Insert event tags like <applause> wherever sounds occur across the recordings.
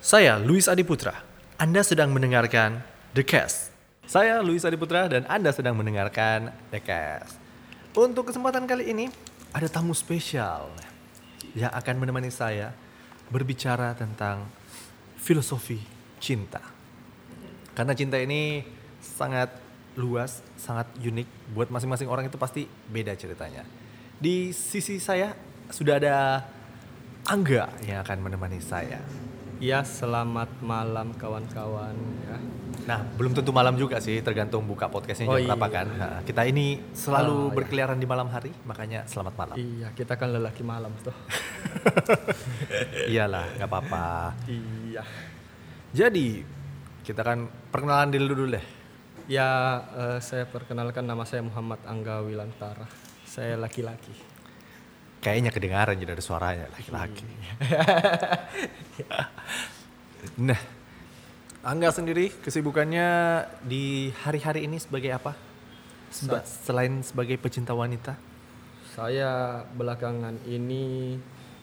Saya Luis Adiputra. Anda sedang mendengarkan The Cast. Saya Luis Adiputra dan Anda sedang mendengarkan The Cast. Untuk kesempatan kali ini ada tamu spesial yang akan menemani saya berbicara tentang filosofi cinta. Karena cinta ini sangat luas, sangat unik buat masing-masing orang itu pasti beda ceritanya. Di sisi saya sudah ada Angga yang akan menemani saya. Ya, selamat malam kawan-kawan ya. Nah, belum tentu malam juga sih, tergantung buka podcastnya jam Oh, berapa iya. kan. Nah, kita ini selalu Oh, iya. berkeliaran di malam hari, makanya selamat malam. Iya, kita kan lelaki malam tuh. <laughs> Iyalah, nggak apa-apa. iya. Jadi, kita kan perkenalan diri dulu deh. Ya, eh, saya perkenalkan nama saya Muhammad Angga Wilantara. Saya laki-laki. Kayaknya kedengaran jadi ada suaranya laki-laki. <laughs> nah, Angga sendiri kesibukannya di hari-hari ini sebagai apa? Seba- selain sebagai pecinta wanita? Saya belakangan ini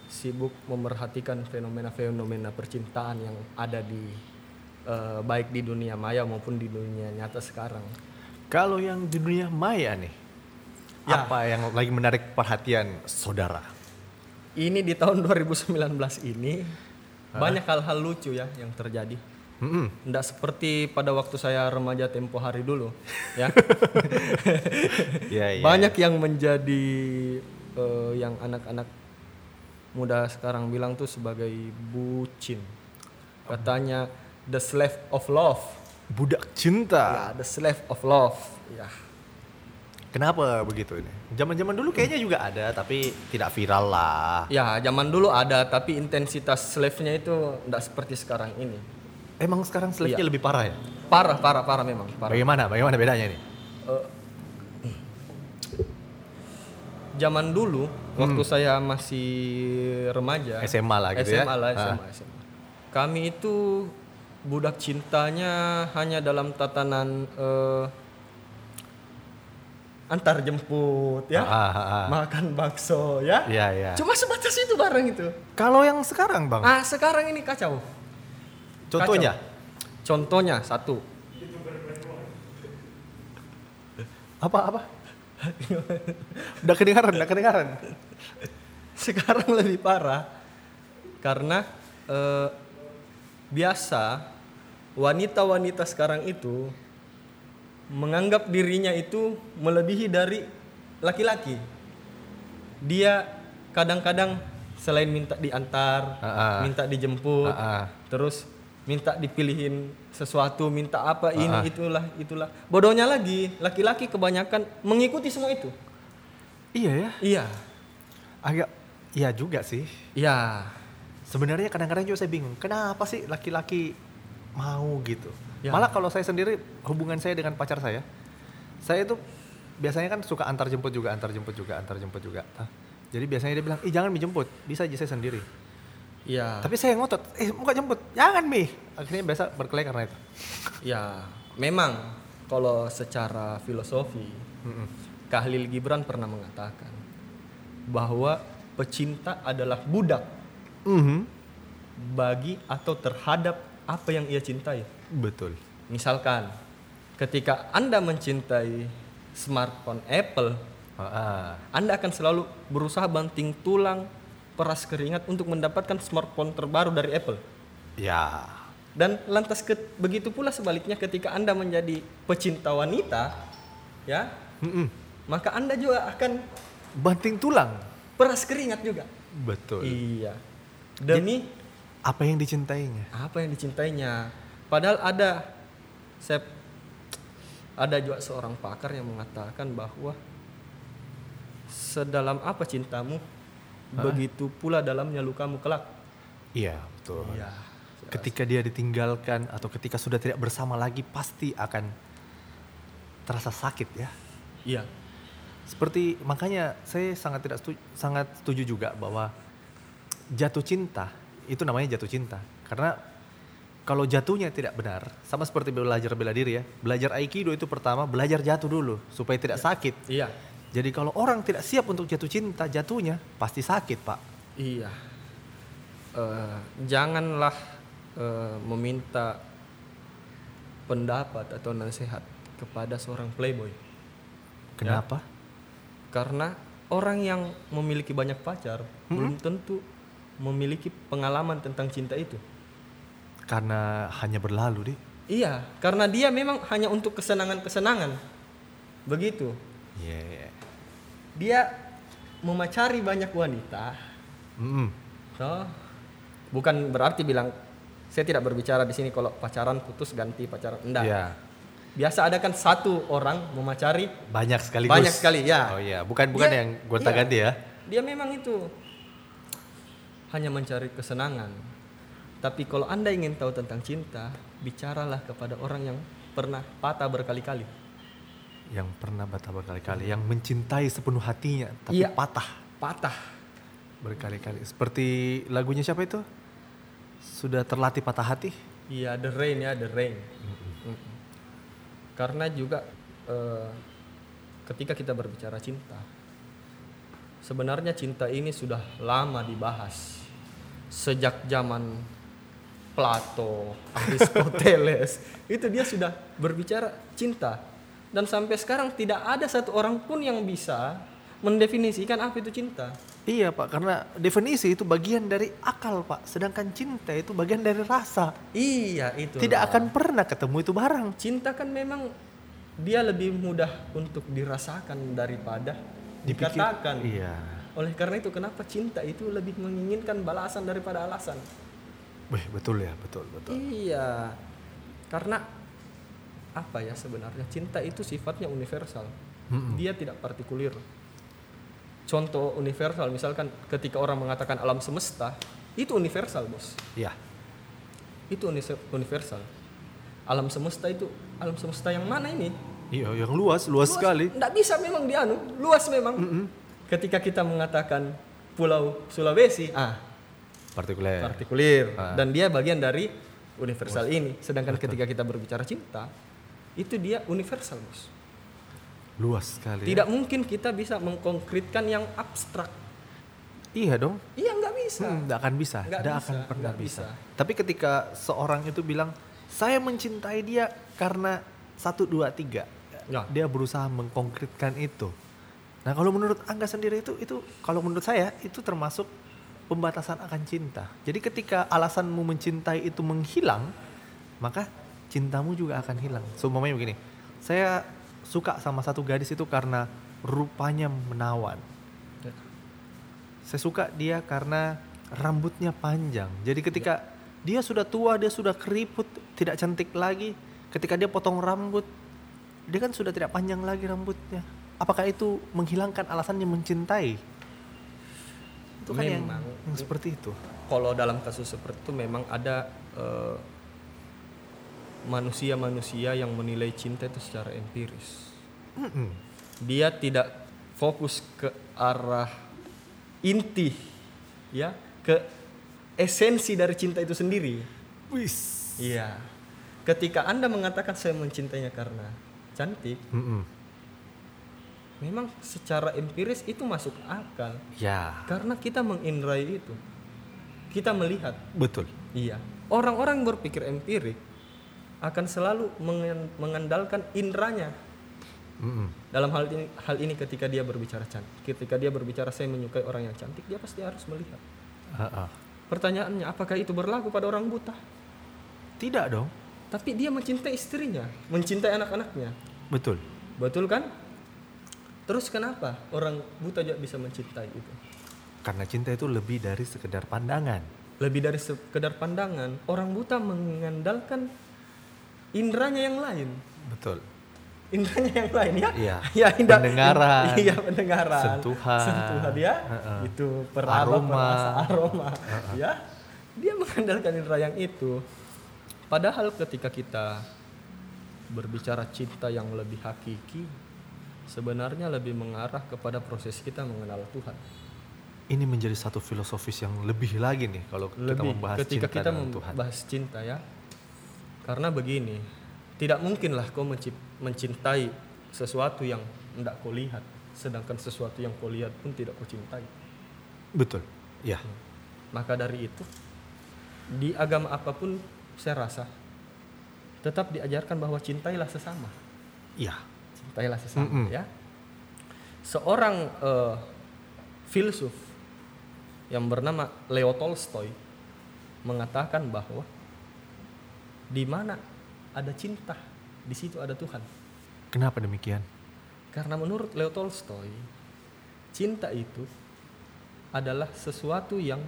sibuk memerhatikan fenomena-fenomena percintaan yang ada di eh, baik di dunia maya maupun di dunia nyata sekarang. Kalau yang di dunia maya nih, Ya. apa yang lagi menarik perhatian saudara? Ini di tahun 2019 ini banyak hal-hal lucu ya yang terjadi. Mm-mm. Tidak seperti pada waktu saya remaja tempo hari dulu, ya. <laughs> Iya, iya. Banyak yang menjadi eh, yang anak-anak muda sekarang bilang tuh sebagai bucin. Katanya the slave of love. budak cinta. Ya, the slave of love. Ya. Kenapa begitu ini? Zaman-zaman dulu kayaknya juga ada, tapi tidak viral lah. Ya, zaman dulu ada tapi intensitas slave-nya itu tidak seperti sekarang ini. Emang sekarang slave-nya Iya. lebih parah ya? Parah, parah, parah memang, parah. Bagaimana? Bagaimana bedanya nih? Eh, zaman dulu waktu saya masih remaja SMA lah gitu ya? SMA lah Ah. SMA, SMA. kami itu budak cintanya hanya dalam tatanan eh, antar jemput ya Ah, ah, ah. makan bakso ya Iya, iya. cuma sebatas itu bareng itu Kalau yang sekarang, Bang? ah sekarang ini kacau Contohnya? Kacau. contohnya satu Apa apa? udah kedengaran, udah kedengaran. sekarang lebih parah karena eh, biasa wanita-wanita sekarang itu menganggap dirinya itu melebihi dari laki-laki. Dia kadang-kadang selain minta diantar, ah. minta dijemput, ah. terus minta dipilihin sesuatu, minta apa ini itulah itulah. Bodohnya lagi, laki-laki kebanyakan mengikuti semua itu. Iya ya. Iya. Agak iya juga sih. Iya. Sebenarnya kadang-kadang juga saya bingung, kenapa sih laki-laki mau gitu? Ya. Malah kalau saya sendiri hubungan saya dengan pacar saya, saya itu biasanya kan suka antar jemput juga, antar jemput juga, antar jemput juga. Hah? Jadi biasanya dia bilang, ih jangan mi jemput, bisa aja saya sendiri. Iya. Tapi saya ngotot, eh mau jemput, jangan mi. Akhirnya biasa berkelahi karena itu. Ya, memang kalau secara filosofi, Mm-mm. Khalil Gibran pernah mengatakan bahwa pecinta adalah budak Mhm. bagi atau terhadap apa yang ia cintai. Betul. Misalkan, ketika Anda mencintai smartphone Apple, Ah. Anda akan selalu berusaha banting tulang, peras keringat untuk mendapatkan smartphone terbaru dari Apple. Ya. Dan lantas ke- begitu pula sebaliknya ketika Anda menjadi pecinta wanita, ya, Mm-mm. maka Anda juga akan Banting tulang. peras keringat juga. Betul. Iya. Demi Apa yang dicintainya? apa yang dicintainya. Padahal ada saya ada juga seorang pakar yang mengatakan bahwa sedalam apa cintamu, begitu pula dalamnya lukamu kelak. Iya, betul. Iya. Ketika dia ditinggalkan atau ketika sudah tidak bersama lagi pasti akan terasa sakit ya. Iya. Seperti makanya saya sangat tidak setuju, sangat setuju juga bahwa jatuh cinta itu namanya jatuh cinta. Karena kalau jatuhnya tidak benar, sama seperti belajar bela diri ya. Belajar aikido itu pertama belajar jatuh dulu supaya tidak sakit. Iya. Jadi kalau orang tidak siap untuk jatuh cinta, jatuhnya pasti sakit, Pak. Iya. Eh, janganlah eh, meminta pendapat atau nasihat kepada seorang playboy. Kenapa? Karena orang yang memiliki banyak pacar belum tentu memiliki pengalaman tentang cinta itu. Karena hanya berlalu, deh. Iya, karena dia memang hanya untuk kesenangan-kesenangan. Begitu. Iya. iya. Dia memacari banyak wanita. Mm-mm. So, bukan berarti bilang saya tidak berbicara di sini kalau pacaran putus ganti pacaran. Enggak. Iya. Biasa ada kan satu orang memacari Banyak sekaligus. Banyak sekali, ya. Oh iya, bukan bukan Dia- yang gonta-ganti ya. dia memang itu hanya mencari kesenangan. Tapi kalau Anda ingin tahu tentang cinta, bicaralah kepada orang yang pernah patah berkali-kali. Yang pernah bata berkali-kali, yang mencintai sepenuh hatinya tapi Iya. patah Patah. berkali-kali. Seperti lagunya siapa itu? Sudah terlatih patah hati? Iya, the rain ya, the rain. Mm-mm. Karena juga eh, ketika kita berbicara cinta, sebenarnya cinta ini sudah lama dibahas sejak zaman Plato, Aristoteles. <laughs> itu dia sudah berbicara cinta. Dan sampai sekarang tidak ada satu orang pun yang bisa mendefinisikan apa itu cinta. Iya pak, karena definisi itu bagian dari akal pak, sedangkan cinta itu bagian dari rasa. Iya, itu. Tidak akan pernah ketemu itu barang. cinta kan memang dia lebih mudah untuk dirasakan daripada Dipikir- dikatakan. Iya. Oleh karena itu kenapa cinta itu lebih menginginkan balasan daripada alasan? Wih, betul ya, betul betul. Iya. Karena apa ya sebenarnya cinta itu sifatnya universal. Mm-mm. Dia tidak partikulir. Contoh universal misalkan ketika orang mengatakan alam semesta, itu universal, Bos. Iya. Itu uni- universal. Alam semesta itu alam semesta yang mana ini? Iya, yang luas, luas, sekali. Nggak bisa memang dianu, luas memang. Ketika kita mengatakan Pulau Sulawesi, ah Partikuler. partikulir Ah. dan dia bagian dari universal ini. Sedangkan ketika <laughs> kita berbicara cinta, itu dia universal, Bos. luas sekali. ya. Tidak mungkin kita bisa mengkonkretkan yang abstrak. Iya dong. Iya nggak bisa. Hmm, nggak akan bisa, Nggak nggak bisa, akan pernah nggak bisa. bisa. Tapi ketika seorang itu bilang, saya mencintai dia karena satu dua tiga, Ya. dia berusaha mengkonkretkan itu. Nah kalau menurut Angga sendiri itu, itu kalau menurut saya itu termasuk pembatasan akan cinta. Jadi ketika alasanmu mencintai itu menghilang, maka cintamu juga akan hilang. Seumpamanya begini, saya suka sama satu gadis itu karena rupanya menawan. Ya. Saya suka dia karena rambutnya panjang. Jadi ketika dia sudah tua, dia sudah keriput, tidak cantik lagi. Ketika dia potong rambut, dia kan sudah tidak panjang lagi rambutnya. Apakah itu menghilangkan alasannya mencintai? Itu kan yang, Memang. yang seperti itu. Kalau dalam kasus seperti itu memang ada eh, manusia-manusia yang menilai cinta itu secara empiris. Mm-mm. Dia tidak fokus ke arah inti, ya, ke esensi dari cinta itu sendiri. Wis. Iya. Ketika Anda mengatakan saya mencintainya karena cantik, Mm-mm. Memang secara empiris itu masuk akal. Ya, Karena kita mengindrai itu. Kita melihat. betul. Iya. Orang-orang berpikir empirik akan selalu mengandalkan indranya. Mm-mm. Dalam hal ini, hal ini ketika dia berbicara cantik, ketika dia berbicara saya menyukai orang yang cantik, dia pasti harus melihat. Ha-ha. Pertanyaannya, apakah itu berlaku pada orang buta? Tidak dong. Tapi dia mencintai istrinya, mencintai anak-anaknya. Betul. Betul kan? Terus kenapa orang buta juga bisa mencintai itu? Karena cinta itu lebih dari sekedar pandangan. Lebih dari sekedar pandangan, orang buta mengandalkan indranya yang lain. Betul. Indranya yang lain ya? Iya. ya indra, Pendengaran. Iya, pendengaran. Sentuhan. Sentuhan ya. Heeh. Itu peraba, Aroma. perasa, aroma. Ya. Dia mengandalkan indra yang itu. Padahal ketika kita berbicara cinta yang lebih hakiki, sebenarnya lebih mengarah kepada proses kita mengenal Tuhan. Ini menjadi satu filosofis yang lebih lagi nih kalau kita lebih membahas ketika cinta kita dengan Tuhan. membahas cinta ya karena begini tidak mungkinlah kau mencintai sesuatu yang tidak kau lihat sedangkan sesuatu yang kau lihat pun tidak kau cintai. Betul. Ya. Maka dari itu di agama apa pun saya rasa tetap diajarkan bahwa cintailah sesama. Iya. Cintailah sesama Mm-mm. ya. Seorang eh, filsuf yang bernama Leo Tolstoy mengatakan bahwa di mana ada cinta, di situ ada Tuhan. Kenapa demikian? Karena menurut Leo Tolstoy, cinta itu adalah sesuatu yang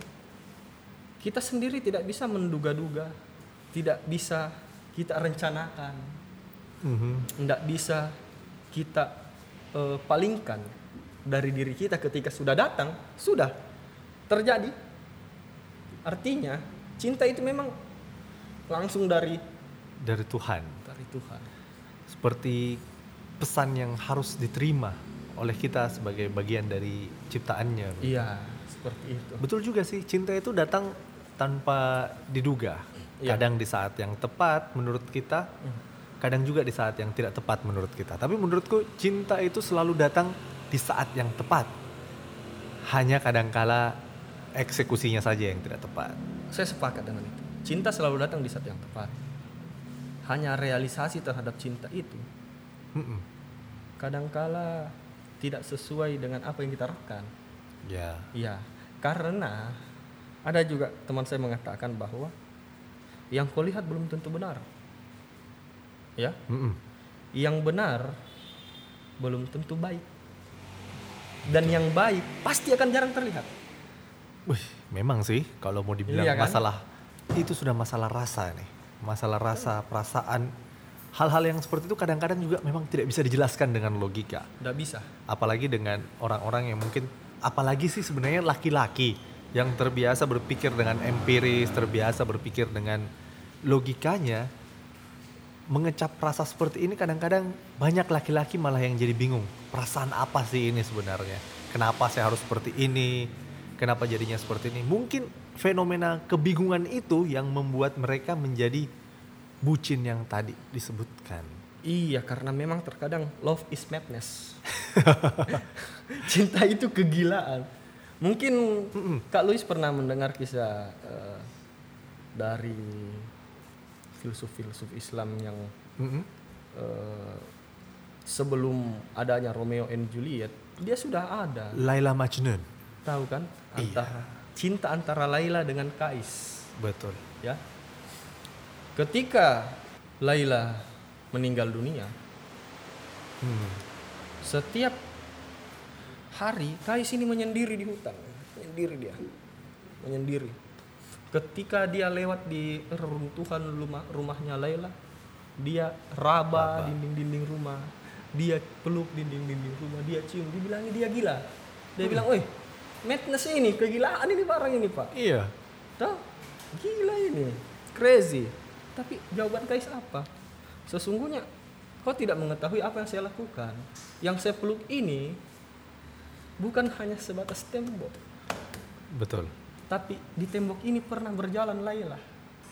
kita sendiri tidak bisa menduga-duga, tidak bisa kita rencanakan, Mhm. tidak bisa kita eh, palingkan dari diri kita ketika sudah datang, sudah terjadi. Artinya, cinta itu memang langsung dari Dari Tuhan. dari Tuhan. Seperti pesan yang harus diterima oleh kita sebagai bagian dari ciptaannya. Iya, seperti itu. Betul juga sih, cinta itu datang tanpa diduga. Iya. Kadang di saat yang tepat menurut kita, kadang juga di saat yang tidak tepat menurut kita. Tapi menurutku cinta itu selalu datang di saat yang tepat. Hanya kadangkala eksekusinya saja yang tidak tepat. Saya sepakat dengan itu. Cinta selalu datang di saat yang tepat. Hanya realisasi terhadap cinta itu Mm-mm. kadangkala tidak sesuai dengan apa yang kita harapkan. Ya, Iya, karena ada juga teman saya mengatakan bahwa yang kau lihat belum tentu benar. Ya, Mm-mm. yang benar belum tentu baik. Dan yang baik pasti akan jarang terlihat. Wih, memang sih kalau mau dibilang Iya kan? masalah itu sudah masalah rasa nih. Masalah rasa, perasaan, hal-hal yang seperti itu kadang-kadang juga memang tidak bisa dijelaskan dengan logika. Tidak bisa. Apalagi dengan orang-orang yang mungkin apalagi sih sebenarnya laki-laki yang terbiasa berpikir dengan empiris, terbiasa berpikir dengan logikanya mengecap rasa seperti ini kadang-kadang banyak laki-laki malah yang jadi bingung. Perasaan apa sih ini sebenarnya? Kenapa saya harus seperti ini? Kenapa jadinya seperti ini? Mungkin fenomena kebingungan itu yang membuat mereka menjadi bucin yang tadi disebutkan. Iya, karena memang terkadang love is madness. <laughs> Cinta itu kegilaan. Mungkin Kak Luis pernah mendengar kisah eh, dari filsuf-filsuf Islam yang Mm-mm. eh, sebelum adanya Romeo and Juliet, dia sudah ada. Laila Majnun. Tahu kan? Antara cinta antara Laila dengan Kais, Betul. ya. Ketika Laila meninggal dunia, Hmm. Setiap hari Kais ini menyendiri di hutan, menyendiri dia, menyendiri. Ketika dia lewat di reruntuhan rumah rumahnya Laila, dia raba dinding-dinding rumah, dia peluk dinding-dinding rumah, dia cium, dibilangnya dia gila. Dia bilang, "Woi, madness ini, kegilaan ini barang ini, Pak." Iya. Tahu? Gila ini. Crazy. Tapi jawaban Kais apa? Sesungguhnya kau tidak mengetahui apa yang saya lakukan. Yang saya peluk ini bukan hanya sebatas tembok, Betul. Tapi di tembok ini pernah berjalan Laila.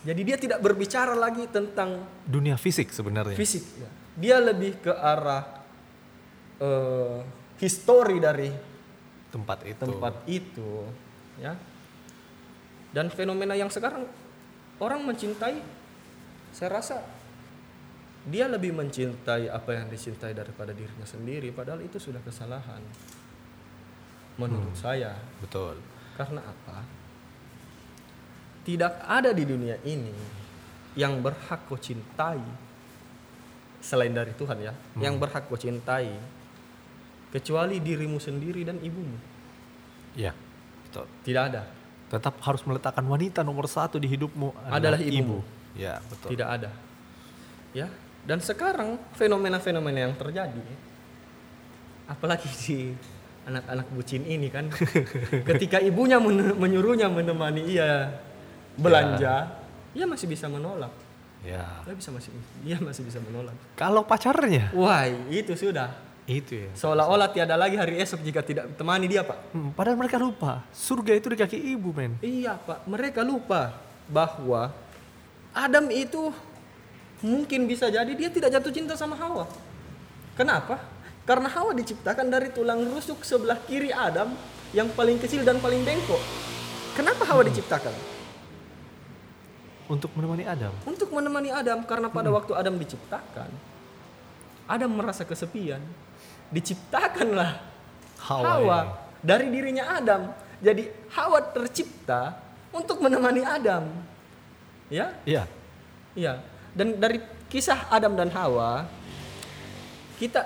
Jadi dia tidak berbicara lagi tentang Dunia fisik sebenarnya. fisik. ya. Dia lebih ke arah eh, histori dari tempat itu. tempat itu ya dan fenomena yang sekarang orang mencintai saya rasa dia lebih mencintai apa yang dicintai daripada dirinya sendiri padahal itu sudah kesalahan menurut saya Betul. karena apa tidak ada di dunia ini yang berhak kau cintai selain dari Tuhan ya yang berhak kau cintai kecuali dirimu sendiri dan ibumu Iya. Betul. tidak ada Tetap harus meletakkan wanita nomor satu di hidupmu Adalah ibumu. Ya betul. tidak ada ya dan sekarang fenomena-fenomena yang terjadi apalagi di anak-anak bucin ini kan <laughs> ketika ibunya men- menyuruhnya menemani ia belanja ia masih bisa menolak Ya. dia bisa masih dia masih bisa menolak Kalau pacarnya wah itu sudah itu ya. seolah-olah tiada lagi hari esok jika tidak temani dia pak Hmm, padahal mereka lupa surga itu di kaki ibu men. Iya pak, mereka lupa bahwa Adam itu mungkin bisa jadi dia tidak jatuh cinta sama Hawa. Kenapa? Karena Hawa diciptakan dari tulang rusuk sebelah kiri Adam yang paling kecil dan paling bengkok. Kenapa Hawa diciptakan? Untuk menemani Adam. Untuk menemani Adam karena pada waktu Adam diciptakan, Adam merasa kesepian. Diciptakanlah Hawa. Hawa dari dirinya Adam. Jadi Hawa tercipta untuk menemani Adam. Ya? Iya. Iya. Dan dari kisah Adam dan Hawa kita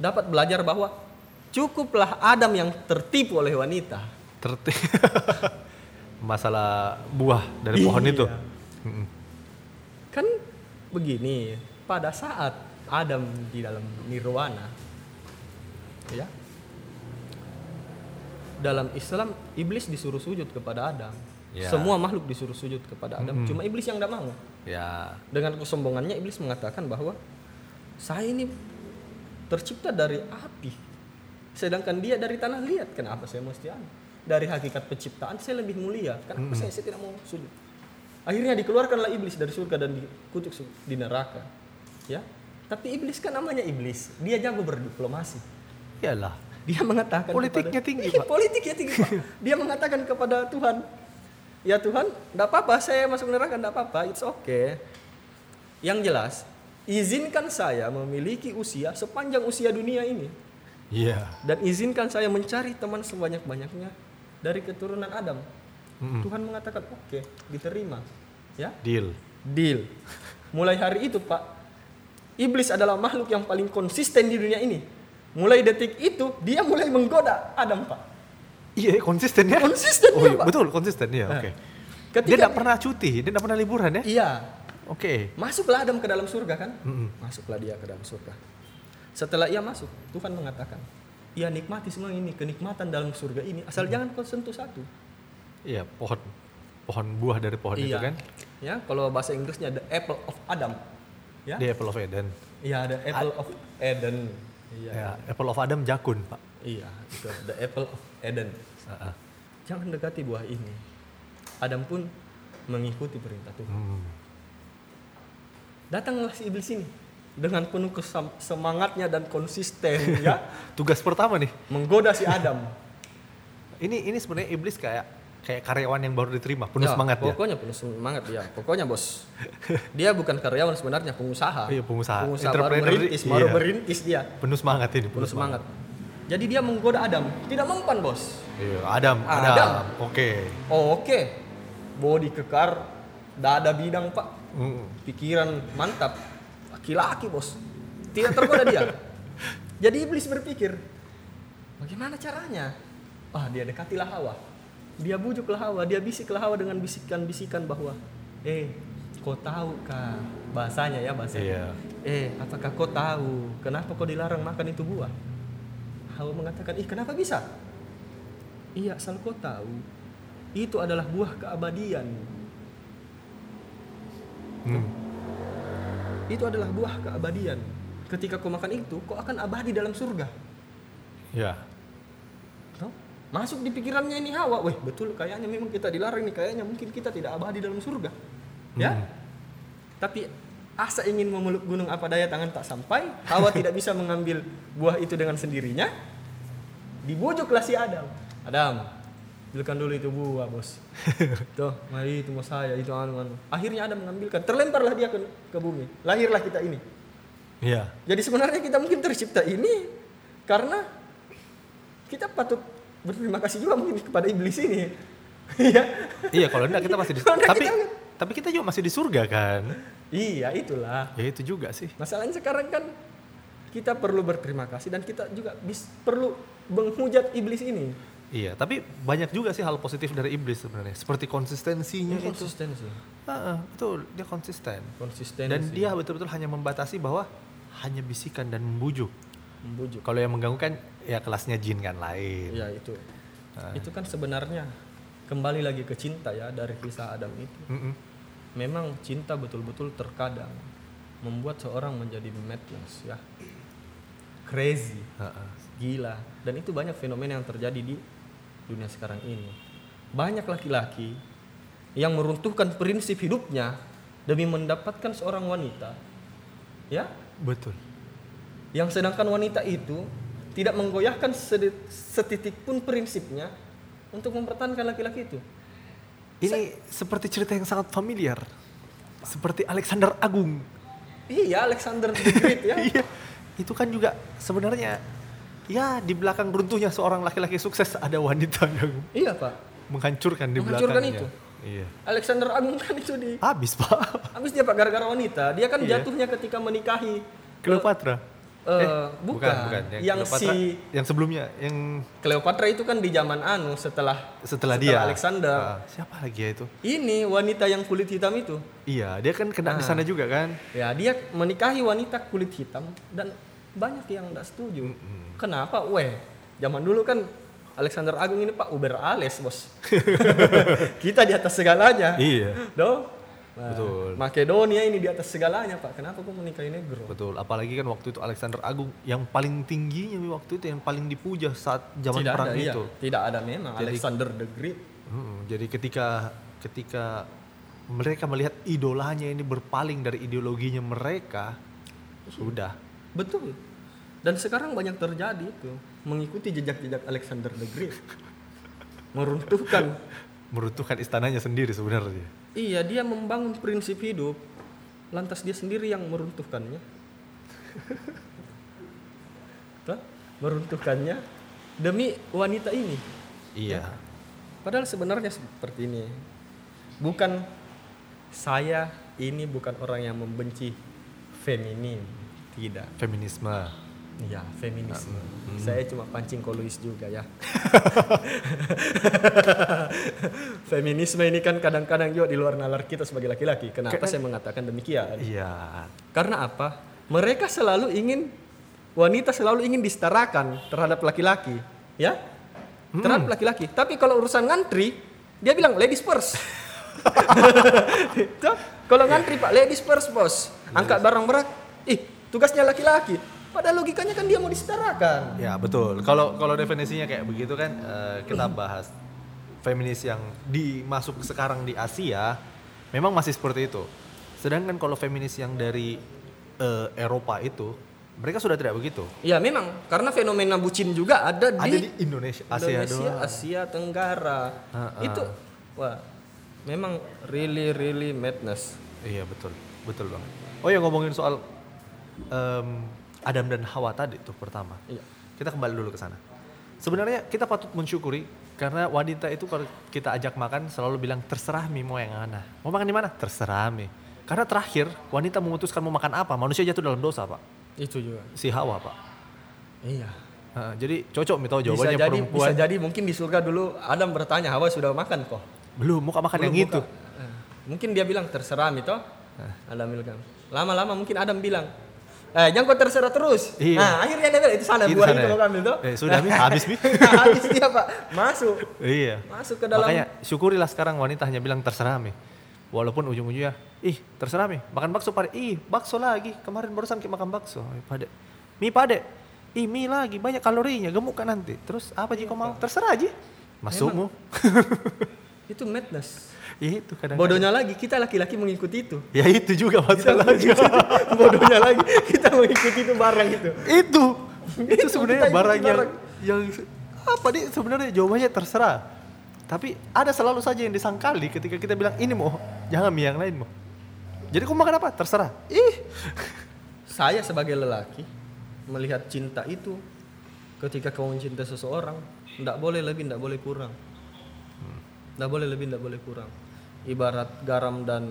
dapat belajar bahwa cukuplah Adam yang tertipu oleh wanita. Terti <laughs> masalah buah dari pohon Iya. itu. Kan begini, pada saat Adam di dalam nirwana ya. Dalam Islam iblis disuruh sujud kepada Adam. Ya. Semua makhluk disuruh sujud kepada Adam, Mm-mm. cuma iblis yang tidak mau. Ya. Dengan kesombongannya iblis mengatakan bahwa saya ini tercipta dari api. Sedangkan dia dari tanah liat. Kenapa saya mesti anu? Dari hakikat penciptaan saya lebih mulia. Kenapa saya, saya tidak mau sujud? Akhirnya dikeluarkanlah iblis dari surga dan dikutuk di neraka. Ya. Tapi iblis kan namanya iblis. Dia jago berdiplomasi. Iyalah. Dia mengatakan Politiknya kepada- tinggi, Pak. <laughs> Politiknya tinggi, Pak. Dia mengatakan kepada Tuhan, "Ya Tuhan, enggak apa-apa, saya masuk neraka enggak apa-apa, it's okay." Yang jelas, izinkan saya memiliki usia sepanjang usia dunia ini Iya. dan izinkan saya mencari teman sebanyak-banyaknya dari keturunan Adam. Mm-mm. Tuhan mengatakan, "Oke, diterima." Ya. Deal. Deal. Mulai hari itu, Pak, iblis adalah makhluk yang paling konsisten di dunia ini. Mulai detik itu dia mulai menggoda Adam, Pak. Iya, konsisten ya. Konsisten Oh, iya, Pak. betul, konsisten ya. Oke. Ketika Dia tidak pernah cuti, dia tidak pernah liburan ya. Iya. Oke. Masuklah Adam ke dalam surga kan? Mm-mm. Masuklah dia ke dalam surga. Setelah ia masuk, Tuhan mengatakan, "Ya nikmati semua ini, kenikmatan dalam surga ini, asal jangan kau sentuh satu." Iya, pohon pohon buah dari pohon itu iya. kan. Ya, kalau bahasa Inggrisnya the apple of Adam. Ya. The apple of Eden. Iya, the apple of Eden. Iya. Ya, apple of Adam jakun, Pak. Iya, itu the apple of Eden. Jangan dekati buah ini. Adam pun mengikuti perintah Tuhan. Hmm. Datanglah si iblis ini dengan penuh semangatnya dan konsisten <laughs> ya Tugas pertama nih. menggoda si Adam. <laughs> Ini ini sebenarnya iblis kayak kayak karyawan yang baru diterima, penuh Ya, semangat ya. Pokoknya penuh semangat ya. Pokoknya bos. Dia bukan karyawan sebenarnya pengusaha. Iya, pengusaha. Pengusaha baru merintis, baru iya. merintis dia. Penuh semangat ini, Penuh semangat. Jadi dia menggoda Adam. Tidak mempan bos. Iya, Adam, Adam. Adam. Oke. Oh, oke. Body kekar, dada bidang pak, Mm. pikiran mantap, laki-laki bos. Tidak tergoda dia. <laughs> Jadi iblis berpikir, bagaimana caranya? Ah, dia dekatilah Hawa. Dia bujuklah Hawa, dia bisiklah Hawa dengan bisikan-bisikan bahwa, eh, kau tahu kah bahasanya ya bahasa. Iya. Eh, apakah kau tahu kenapa kau dilarang makan itu buah? Hawa mengatakan, ih kenapa bisa? Iya, asal kau tahu, itu adalah buah keabadian. Hmm. Itu adalah buah keabadian. Ketika kau makan itu, kau akan abadi dalam surga. Ya. Tahu? Masuk di pikirannya ini Hawa, weh betul kayaknya memang kita dilarang nih, kayaknya mungkin kita tidak abadi dalam surga. Ya. Hmm. Tapi asa ingin memeluk gunung apa daya tangan tak sampai, Hawa tidak bisa mengambil buah itu dengan sendirinya. Dibujuklah si Adam. Adam, ambilkan dulu itu buah, Bos. <laughs> Tuh, mari itu mau saya, itu anu anu. Akhirnya Adam mengambilkan, terlemparlah dia ke, ke bumi. Lahirlah kita ini. Iya. Jadi sebenarnya kita mungkin tercipta ini karena kita patut berterima kasih juga mungkin kepada iblis ini. <laughs> Iya. Iya, kalau enggak kita masih di tapi kita- tapi kita juga masih di surga kan. iya, itulah. Ya itu juga sih. Masalahnya sekarang kan kita perlu berterima kasih dan kita juga bis, perlu menghujat iblis ini. Iya, tapi banyak juga sih hal positif dari iblis sebenarnya. Seperti konsistensinya itu. konsistensi. Ah, betul, dia konsisten. Konsistensi. Dan dia betul-betul hanya membatasi bahwa hanya bisikan dan membujuk. membujuk. Kalau yang mengganggu kan ya kelasnya jin kan lain. Iya, itu. Ah. Itu kan sebenarnya kembali lagi ke cinta ya dari kisah Adam itu. Mm-mm. Memang cinta betul-betul terkadang membuat seorang menjadi madness ya. Crazy. Ah, ah. gila dan itu banyak fenomena yang terjadi di dunia sekarang ini banyak laki-laki yang meruntuhkan prinsip hidupnya demi mendapatkan seorang wanita ya Betul. Yang sedangkan wanita itu tidak menggoyahkan setitik pun prinsipnya untuk mempertahankan laki-laki itu. Ini seperti cerita yang sangat familiar. Seperti Alexander Agung. Iya, Alexander the Great ya. <laughs> Iya. Itu kan juga sebenarnya ya di belakang runtuhnya seorang laki-laki sukses ada wanita yang iya, Pak. menghancurkan di Menghancurkan belakangnya. itu. Iya. Alexander Agung kan itu di Habis, Pak. habis dia Pak gara-gara wanita. Dia kan Iya. jatuhnya ketika menikahi Cleopatra. eh, bukan, yang, Cleopatra, si yang sebelumnya yang Cleopatra itu kan di zaman anu setelah setelah, dia Alexander. Ah, siapa lagi ya itu? Ini wanita yang kulit hitam itu. Iya, dia kan kena di Ah. sana juga kan. Ya, dia menikahi wanita kulit hitam dan banyak yang tidak setuju. Kenapa? Weh, zaman dulu kan Alexander Agung ini Pak Uber Ales, Bos. <laughs> Kita di atas segalanya. Iya. Dong. Nah, Betul. Makedonia ini di atas segalanya, Pak. Kenapa kok menikahi negro? Betul, apalagi kan waktu itu Alexander Agung yang paling tingginya waktu itu yang paling dipuja saat zaman tidak perang ada, iya. itu. Tidak ada memang Jadi- Alexander the Great. Hmm, jadi ketika ketika mereka melihat idolanya ini berpaling dari ideologinya mereka, sudah. Betul. Dan sekarang banyak terjadi itu mengikuti jejak-jejak Alexander the Great. Meruntuhkan meruntuhkan istananya sendiri sebenarnya. Iya, dia membangun prinsip hidup, lantas dia sendiri yang meruntuhkannya. Tuh, meruntuhkannya demi wanita ini. Iya. Padahal sebenarnya seperti ini. Bukan saya ini bukan orang yang membenci feminin, tidak. Feminisme. Iya, feminisme. Hmm. Saya cuma pancing koluis juga ya. <laughs> Feminisme ini kan kadang-kadang juga di luar nalar kita sebagai laki-laki. Kenapa Kadang- saya mengatakan demikian? Iya. Karena apa? Mereka selalu ingin wanita selalu ingin disetarakan terhadap laki-laki, ya? Hmm. Terhadap laki-laki. Tapi kalau urusan ngantri, dia bilang ladies first. <laughs> Kalau ngantri Pak, ladies first, Bos. Angkat barang berat. Ih, tugasnya laki-laki. Padahal logikanya kan dia mau disetarakan. Ya betul. Kalau kalau definisinya kayak begitu kan eh, kita bahas feminis yang dimasuk sekarang di Asia memang masih seperti itu. Sedangkan kalau feminis yang dari eh, Eropa itu mereka sudah tidak begitu. Ya memang karena fenomena bucin juga ada di, Ada di Indonesia, Asia Indonesia, doang. Asia Tenggara. Ha-ha. Itu wah memang really really madness. Iya betul, betul banget. Oh ya ngomongin soal em, Adam dan Hawa tadi tuh pertama. Iya. Kita kembali dulu ke sana. Sebenarnya kita patut mensyukuri karena wanita itu kalau kita ajak makan selalu bilang terserah mi mau yang mana. Mau makan di mana? Terserah mi. Karena terakhir wanita memutuskan mau makan apa, manusia jatuh dalam dosa pak. Itu juga. Si Hawa pak. Iya. Nah, jadi cocok mi tahu Bisa jawabannya jadi perempuan. bisa jadi mungkin di surga dulu Adam bertanya Hawa sudah makan kok. Belum, mau makan yang Belum itu. buka. Eh, Mungkin dia bilang terserah mi toh. Adam bilang. Lama-lama mungkin Adam bilang Eh, jangan kau terserah terus. Iya. Nah, akhirnya dia bilang itu sana Itu buah itu kau ambil toh. Eh, sudah, Mi. Habis, Mi. <laughs> Habis dia, Pak. Masuk. Iya. Masuk ke dalam Makanya syukurilah sekarang wanita hanya bilang terserah mi. Walaupun ujung-ujungnya, ih terserah mi, makan bakso pade, ih bakso lagi, kemarin barusan kita makan bakso, pade. Mie pade, ih mie lagi, banyak kalorinya, gemuk kan nanti. Terus apa jika mau? Terserah aja. Masukmu. <laughs> itu madness. Ya itu kadang Bodohnya lagi kita laki-laki mengikuti itu. Ya itu juga masalahnya. <laughs> Bodohnya lagi kita mengikuti itu barang itu. itu. itu Itu sebenarnya barang yang barang. yang apa nih sebenarnya jawabannya terserah. Tapi ada selalu saja yang disangkali ketika kita bilang ini mau, jangan mie yang lain mau. Jadi kau makan apa? Terserah. Ih, Saya sebagai lelaki melihat cinta itu ketika kau mencintai seseorang, tidak boleh lebih, tidak boleh kurang. Tidak boleh lebih, tidak boleh kurang. Ibarat garam dan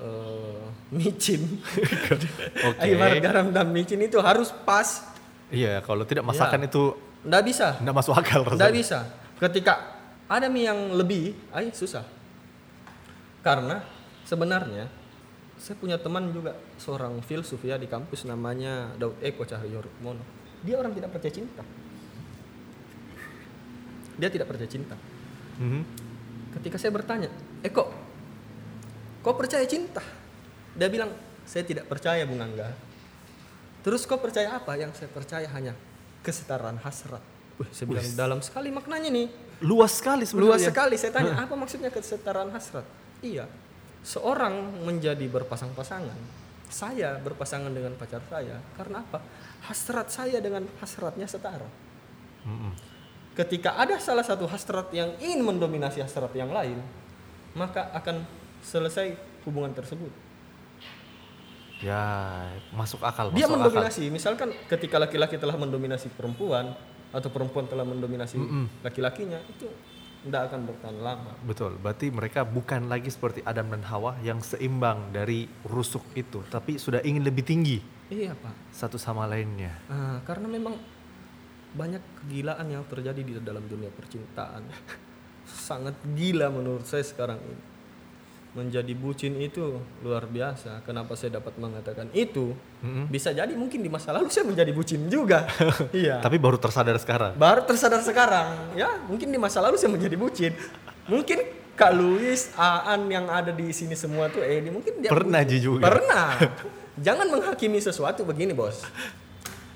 eh, micin. <laughs> Oke. Ibarat garam dan micin itu harus pas. Iya, kalau tidak masakan itu Tidak bisa. tidak masuk akal Tidak rasanya. bisa. Ketika ada mie yang lebih, ay susah. Karena sebenarnya saya punya teman juga seorang filsuf ya di kampus namanya Daud Eko Cahyo Rukmono. Dia orang tidak percaya cinta. Dia tidak percaya cinta. Mhm. Ketika saya bertanya, Eko, kau percaya cinta? Dia bilang, saya tidak percaya Bung Angga. Terus kau percaya apa? Yang saya percaya hanya kesetaraan hasrat. Wih, saya bilang dalam sekali maknanya nih. Luas sekali sebenarnya. Luas sekali. Saya tanya, apa maksudnya kesetaraan hasrat? Iya. Seorang menjadi berpasang-pasangan saya berpasangan dengan pacar saya karena apa? Hasrat saya dengan hasratnya setara. Mm-mm. Ketika ada salah satu hasrat yang ingin mendominasi hasrat yang lain, maka akan selesai hubungan tersebut. Ya, masuk akal. Dia masuk mendominasi. Misalkan ketika laki-laki telah mendominasi perempuan atau perempuan telah mendominasi laki-lakinya, itu tidak akan bertahan lama. Akal. Betul. Berarti mereka bukan lagi seperti Adam dan Hawa yang seimbang dari rusuk itu, tapi sudah ingin lebih tinggi Iya pak. satu sama lainnya. Ah, karena memang banyak kegilaan yang terjadi di dalam dunia percintaan. <laughs> Sangat gila menurut saya sekarang ini. Menjadi bucin itu luar biasa. Kenapa saya dapat mengatakan itu? Mm-mm. Bisa jadi mungkin di masa lalu saya menjadi bucin juga. <laughs> iya. Tapi baru tersadar sekarang. Baru tersadar sekarang. Ya, mungkin di masa lalu saya menjadi bucin. Mungkin Kak Luis, Aan yang ada di sini semua tuh eh mungkin dia Pernah bucin. Juga. Pernah. <laughs> Jangan menghakimi sesuatu begini, Bos.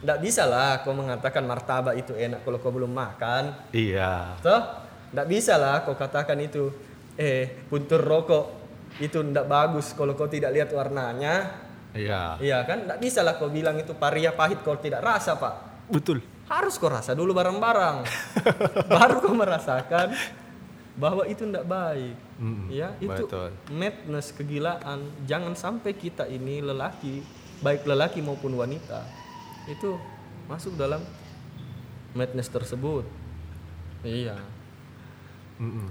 Nggak bisa lah kau mengatakan martabak itu enak kalau kau belum makan. Iya. Toh? Nggak bisa lah kau katakan itu eh puntur rokok itu nggak bagus kalau kau tidak lihat warnanya. Iya. Iya kan? Nggak bisa lah kau bilang itu paria pahit kalau tidak rasa, Pak. Betul. Harus kau rasa dulu bareng-bareng. <laughs> Baru kau merasakan bahwa itu tidak baik. Mm-mm, Ya, itu betul. madness, kegilaan. Jangan sampai kita ini lelaki, baik lelaki maupun wanita, itu masuk dalam madness tersebut. Iya. Mm-mm.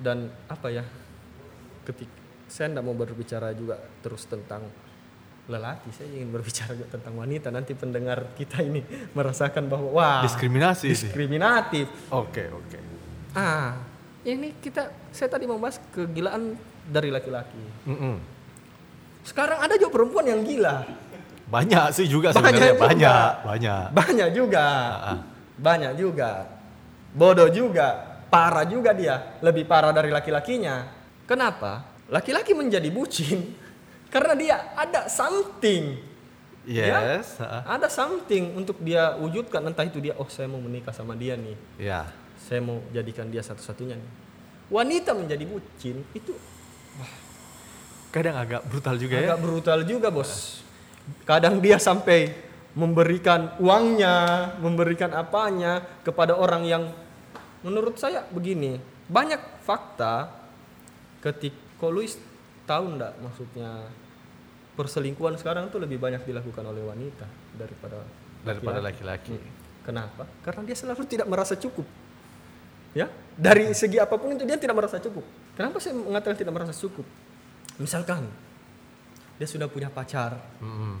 Dan apa ya? Ketik saya tidak mau berbicara juga terus tentang lelaki, saya ingin berbicara juga tentang wanita. Nanti pendengar kita ini <laughs> merasakan bahwa wah Diskriminasi diskriminatif. Oke, oke. Ah, ini kita saya tadi membahas kegilaan dari laki-laki. Mm-mm. Sekarang ada juga perempuan yang gila. Banyak sih juga Banyak sebenarnya. juga. Banyak, banyak. Banyak juga. Ah. Banyak juga. Bodoh juga. Parah juga dia. Lebih parah dari laki-lakinya. Kenapa? Laki-laki menjadi bucin <laughs> karena dia ada something. Yes. ah, Ada something untuk dia wujudkan entah itu dia oh saya mau menikah sama dia nih. Ya. Saya mau jadikan dia satu-satunya nih. Wanita menjadi bucin itu Kadang agak brutal juga ya. agak brutal juga bos. Kadang dia sampai memberikan uangnya, memberikan apanya kepada orang yang menurut saya begini. Banyak fakta ketika kok Luis tahu ndak maksudnya perselingkuhan sekarang tuh lebih banyak dilakukan oleh wanita daripada Daripada laki-laki. Hmm. Kenapa? Karena dia selalu tidak merasa cukup. Ya, dari segi apa pun itu dia tidak merasa cukup. Kenapa saya mengatakan tidak merasa cukup? Misalkan dia sudah punya pacar Mm-mm.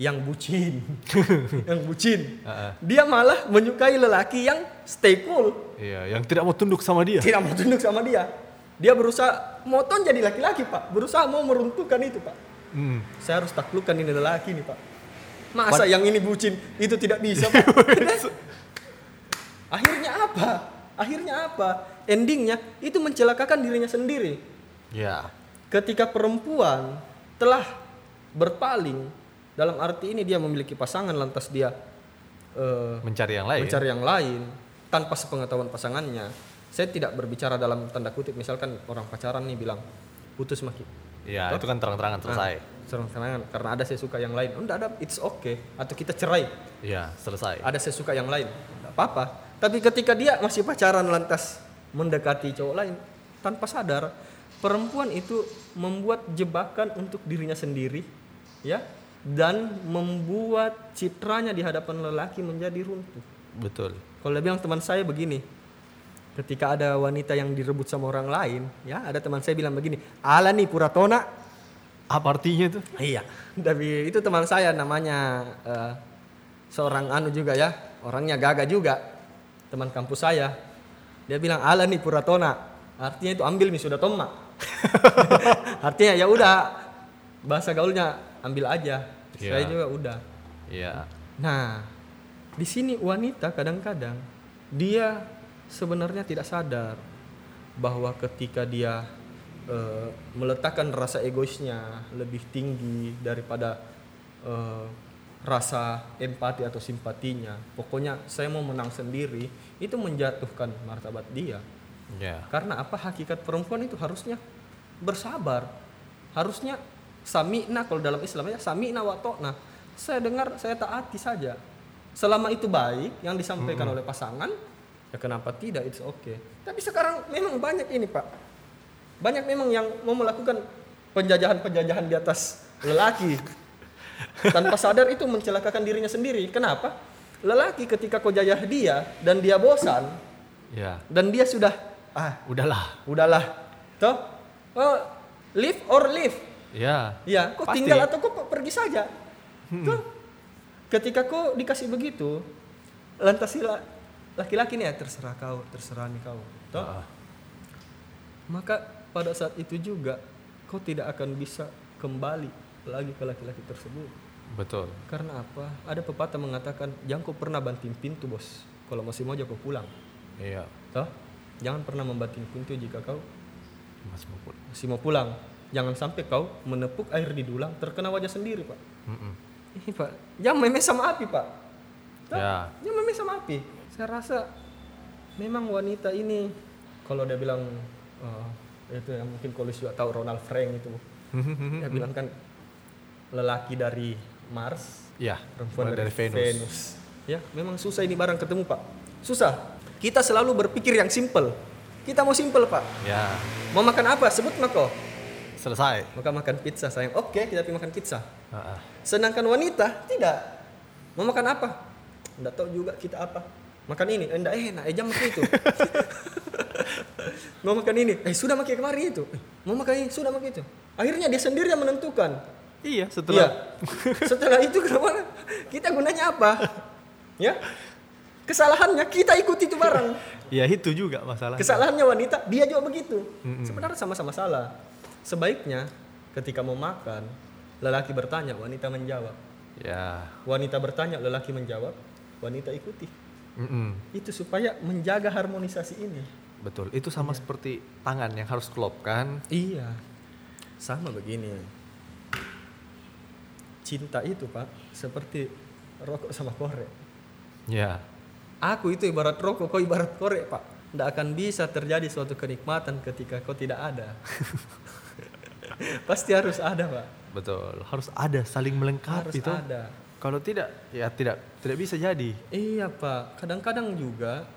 yang bucin, <laughs> yang bucin. Ah. Dia malah menyukai lelaki yang stay cool, Iya, yang tidak mau tunduk sama dia. tidak mau tunduk sama dia. Dia berusaha moton jadi laki-laki pak, berusaha mau meruntuhkan itu pak. Mm. Saya harus taklukkan ini lelaki nih pak. Masa yang ini bucin itu tidak bisa pak? <laughs> <laughs> Akhirnya apa? Akhirnya apa? Endingnya itu mencelakakan dirinya sendiri. Ya. Ketika perempuan telah berpaling dalam arti ini dia memiliki pasangan lantas dia eh, Mencari yang lain. mencari yang lain tanpa sepengetahuan pasangannya. Saya tidak berbicara dalam tanda kutip misalkan orang pacaran nih bilang putus maki. Iya, itu kan terang-terangan selesai. Serang-serangan karena ada saya suka yang lain. Oh, enggak ada, it's okay. Atau kita cerai. Iya, selesai. Ada saya suka yang lain. Enggak apa-apa. Tapi ketika dia masih pacaran lantas mendekati cowok lain tanpa sadar, perempuan itu membuat jebakan untuk dirinya sendiri, ya, dan membuat citranya di hadapan lelaki menjadi runtuh. Betul. Kalau bilang teman saya begini, ketika ada wanita yang direbut sama orang lain, ya, ada teman saya bilang begini, ala nih puratona, Apa artinya itu? Iya, tapi itu teman saya namanya eh, seorang anu juga ya, orangnya gagah juga, teman kampus saya. Dia bilang ala nih puratona, artinya itu ambil mi sudah toma. <laughs> artinya ya udah, bahasa gaulnya ambil aja. Saya Iya. juga udah. Iya. Nah, di sini wanita kadang-kadang dia sebenarnya tidak sadar bahwa ketika dia eh, meletakkan rasa egoisnya lebih tinggi daripada eh, rasa empati atau simpatinya, pokoknya saya mau menang sendiri, itu menjatuhkan martabat dia. Ya. Karena apa? Hakikat perempuan itu harusnya bersabar, harusnya Sami'na kalau dalam Islamnya sami'na wa ta'na. Saya dengar, saya taati saja. Selama itu baik yang disampaikan oleh pasangan, ya kenapa tidak? It's okay. Tapi sekarang memang banyak ini, Pak. Banyak memang yang mau melakukan penjajahan-penjajahan di atas lelaki. <laughs> Tanpa sadar itu mencelakakan dirinya sendiri. Kenapa? Lelaki ketika kau jajah dia dan dia bosan Ya, dan dia sudah ah. Udahlah. udahlah. Toh? Oh, live or live Ya, ya kau Pasti. tinggal atau kau pergi saja? Tuh. ketika kau dikasih begitu lantas si la- laki-laki nih ya terserah kau terserah nih kau. Toh? Ah. maka pada saat itu juga kau tidak akan bisa kembali lagi ke laki-laki tersebut. Betul. karena apa? Ada pepatah mengatakan jangan kau pernah banting pintu bos. Kalau masih mau kau pulang. Iya, toh jangan pernah membanting pintu jika kau Mas Mukul. masih mau pulang jangan sampai kau menepuk air di dulang terkena wajah sendiri pak Mm-mm. ini pak jangan memes sama api pak Ya. jangan memes sama api saya rasa memang wanita ini kalau dia bilang eh, itu yang mungkin kalau juga tahu Ronald Frank itu dia bilang kan lelaki dari Mars Ya, perempuan dari, dari Venus. Venus. Ya, memang susah ini barang ketemu, Pak. Susah. Kita selalu berpikir yang simple. Kita mau simple, Pak. Ya, Mau makan apa? Sebut mako. selesai. Maka makan pizza, sayang. Oke, kita pergi makan pizza. Ah. Sedangkan wanita tidak. Mau makan apa? Enggak tahu juga kita apa. Makan ini, enggak enak, eh jam makan itu. <laughs> mau makan ini, eh sudah makan kemarin itu. Eh, mau makan ini, sudah makan itu. Akhirnya dia sendiri yang menentukan. Iya, Iya. setelah Setelah itu <laughs> kenapa? Kita gunanya apa? Ya. Kesalahannya kita ikuti itu barang. <laughs> ya itu juga masalah. Kesalahannya wanita, dia juga begitu. Sebenarnya sama-sama salah. Sebaiknya ketika mau makan, lelaki bertanya, wanita menjawab. Ya. Wanita bertanya, lelaki menjawab, wanita ikuti. Mm-mm. Itu supaya menjaga harmonisasi ini. Betul. Itu sama seperti tangan yang harus klop kan? Iya. Sama begini. Cinta itu, Pak, seperti rokok sama korek. Ya. Aku itu ibarat rokok, kau ibarat korek, Pak. Tidak akan bisa terjadi suatu kenikmatan ketika kau tidak ada. <laughs> Pasti harus ada, Pak. Betul. Harus ada saling melengkapi Harus itu. ada. Kalau tidak, ya tidak tidak bisa jadi. Iya, Pak. Kadang-kadang juga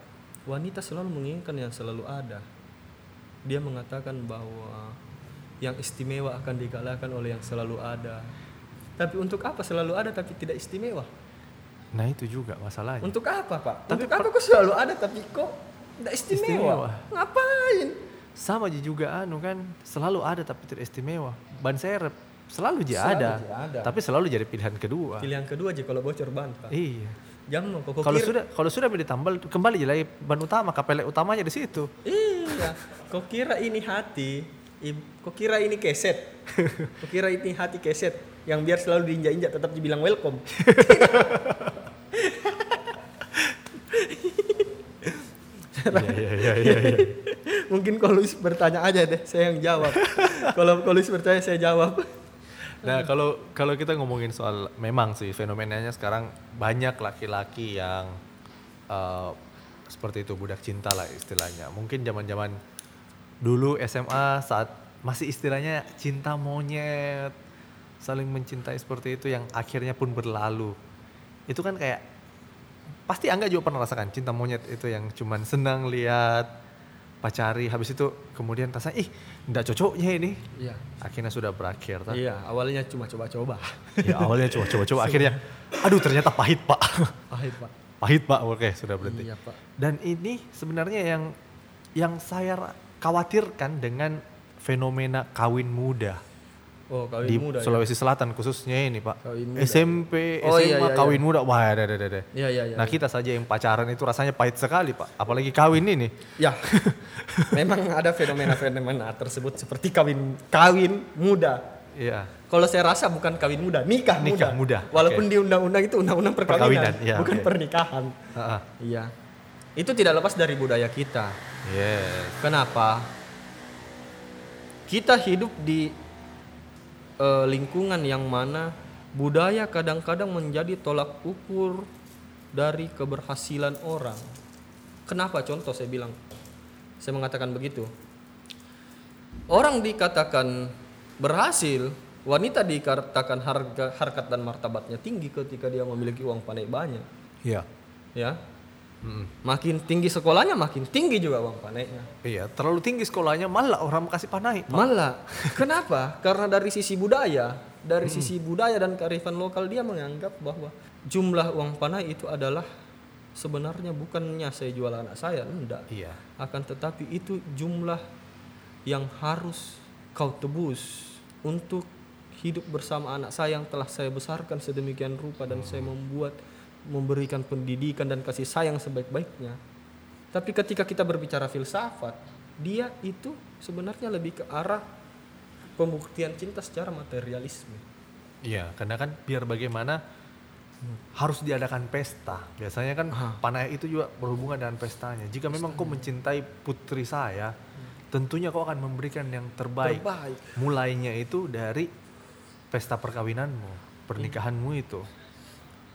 wanita selalu menginginkan yang selalu ada. Dia mengatakan bahwa yang istimewa akan dikalahkan oleh yang selalu ada. Tapi untuk apa selalu ada tapi tidak istimewa? Nah itu juga masalahnya. Untuk apa, Pak? Tapi untuk apa kok selalu ada tapi kok tidak istimewa? Istimewa. Ngapain? Sama aja juga anu kan selalu ada tapi tidak istimewa. Ban serep selalu aja ada, ada. tapi selalu jadi pilihan kedua. Pilihan kedua aja kalau bocor ban, Pak. Iya. Jangan kok Kalau sudah kalau sudah ditambal kembali lagi ban utama kapelek utamanya di situ. Iya, kok kira ini hati, kok kira ini keset, <laughs> kok kira ini hati keset yang biar selalu diinjak-injak tetap dibilang welcome. <laughs> Iya iya iya iya. iya. <laughs> Mungkin kalau Luis bertanya aja deh, saya yang jawab. <laughs> kalau kalau Luis bertanya saya jawab. Nah kalau kalau kita ngomongin soal memang sih fenomenanya sekarang banyak laki-laki yang eh, seperti itu budak cinta lah istilahnya. Mungkin zaman-zaman dulu SMA saat masih istilahnya cinta monyet saling mencintai seperti itu yang akhirnya pun berlalu. Itu kan kayak pasti Angga juga pernah rasakan cinta monyet itu yang cuman senang lihat pacari habis itu kemudian rasanya ih nggak cocoknya ini Iya. akhirnya sudah berakhir toh. Iya, awalnya cuma coba-coba. Ya awalnya coba-coba akhirnya aduh ternyata pahit pak. Pahit, Pak. pahit pak oke sudah berhenti. Iya, Pak. Dan ini sebenarnya yang yang saya khawatirkan dengan fenomena kawin muda Oh, kawin di muda. ya. Sulawesi Selatan khususnya ini pak. Kawin muda. SMP, Oh, SMA iya, iya, kawin muda wah ada ada ada. Iya, iya, iya. Nah kita saja yang pacaran itu rasanya pahit sekali pak. Apalagi kawin ini. Ya, <laughs> memang ada fenomena-fenomena tersebut seperti kawin kawin muda. Iya. Kalau saya rasa bukan kawin muda, nikah, Nikah muda, Walaupun di undang-undang itu undang-undang perkawinan, Perkawinan, iya, bukan oke. pernikahan. Ah, ah. Iya. Itu tidak lepas dari budaya kita. Yes. Kenapa? Kita hidup di eh, lingkungan yang mana budaya kadang-kadang menjadi tolak ukur dari keberhasilan orang. Kenapa? Contoh saya bilang, saya mengatakan begitu. Orang dikatakan berhasil wanita dikatakan harga harkat dan martabatnya tinggi ketika dia memiliki uang panai banyak Iya. ya Makin tinggi sekolahnya makin tinggi juga uang panainya Iya, terlalu tinggi sekolahnya malah orang kasih panai. malah. <laughs> Kenapa? Karena dari sisi budaya. Dari sisi budaya dan kearifan lokal dia menganggap bahwa jumlah uang panai itu adalah sebenarnya bukannya saya jual anak saya enggak. Iya. akan tetapi itu jumlah yang harus kau tebus untuk hidup bersama anak saya yang telah saya besarkan sedemikian rupa dan saya membuat memberikan pendidikan dan kasih sayang sebaik-baiknya. Tapi ketika kita berbicara filsafat, dia itu sebenarnya lebih ke arah pembuktian cinta secara materialisme. Iya, karena kan biar bagaimana harus diadakan pesta. Biasanya kan Ah. panai itu juga berhubungan dengan pestanya. Jika memang kau mencintai putri saya, tentunya kau akan memberikan yang terbaik. Terbaik. Mulainya itu dari pesta perkawinanmu, pernikahanmu itu.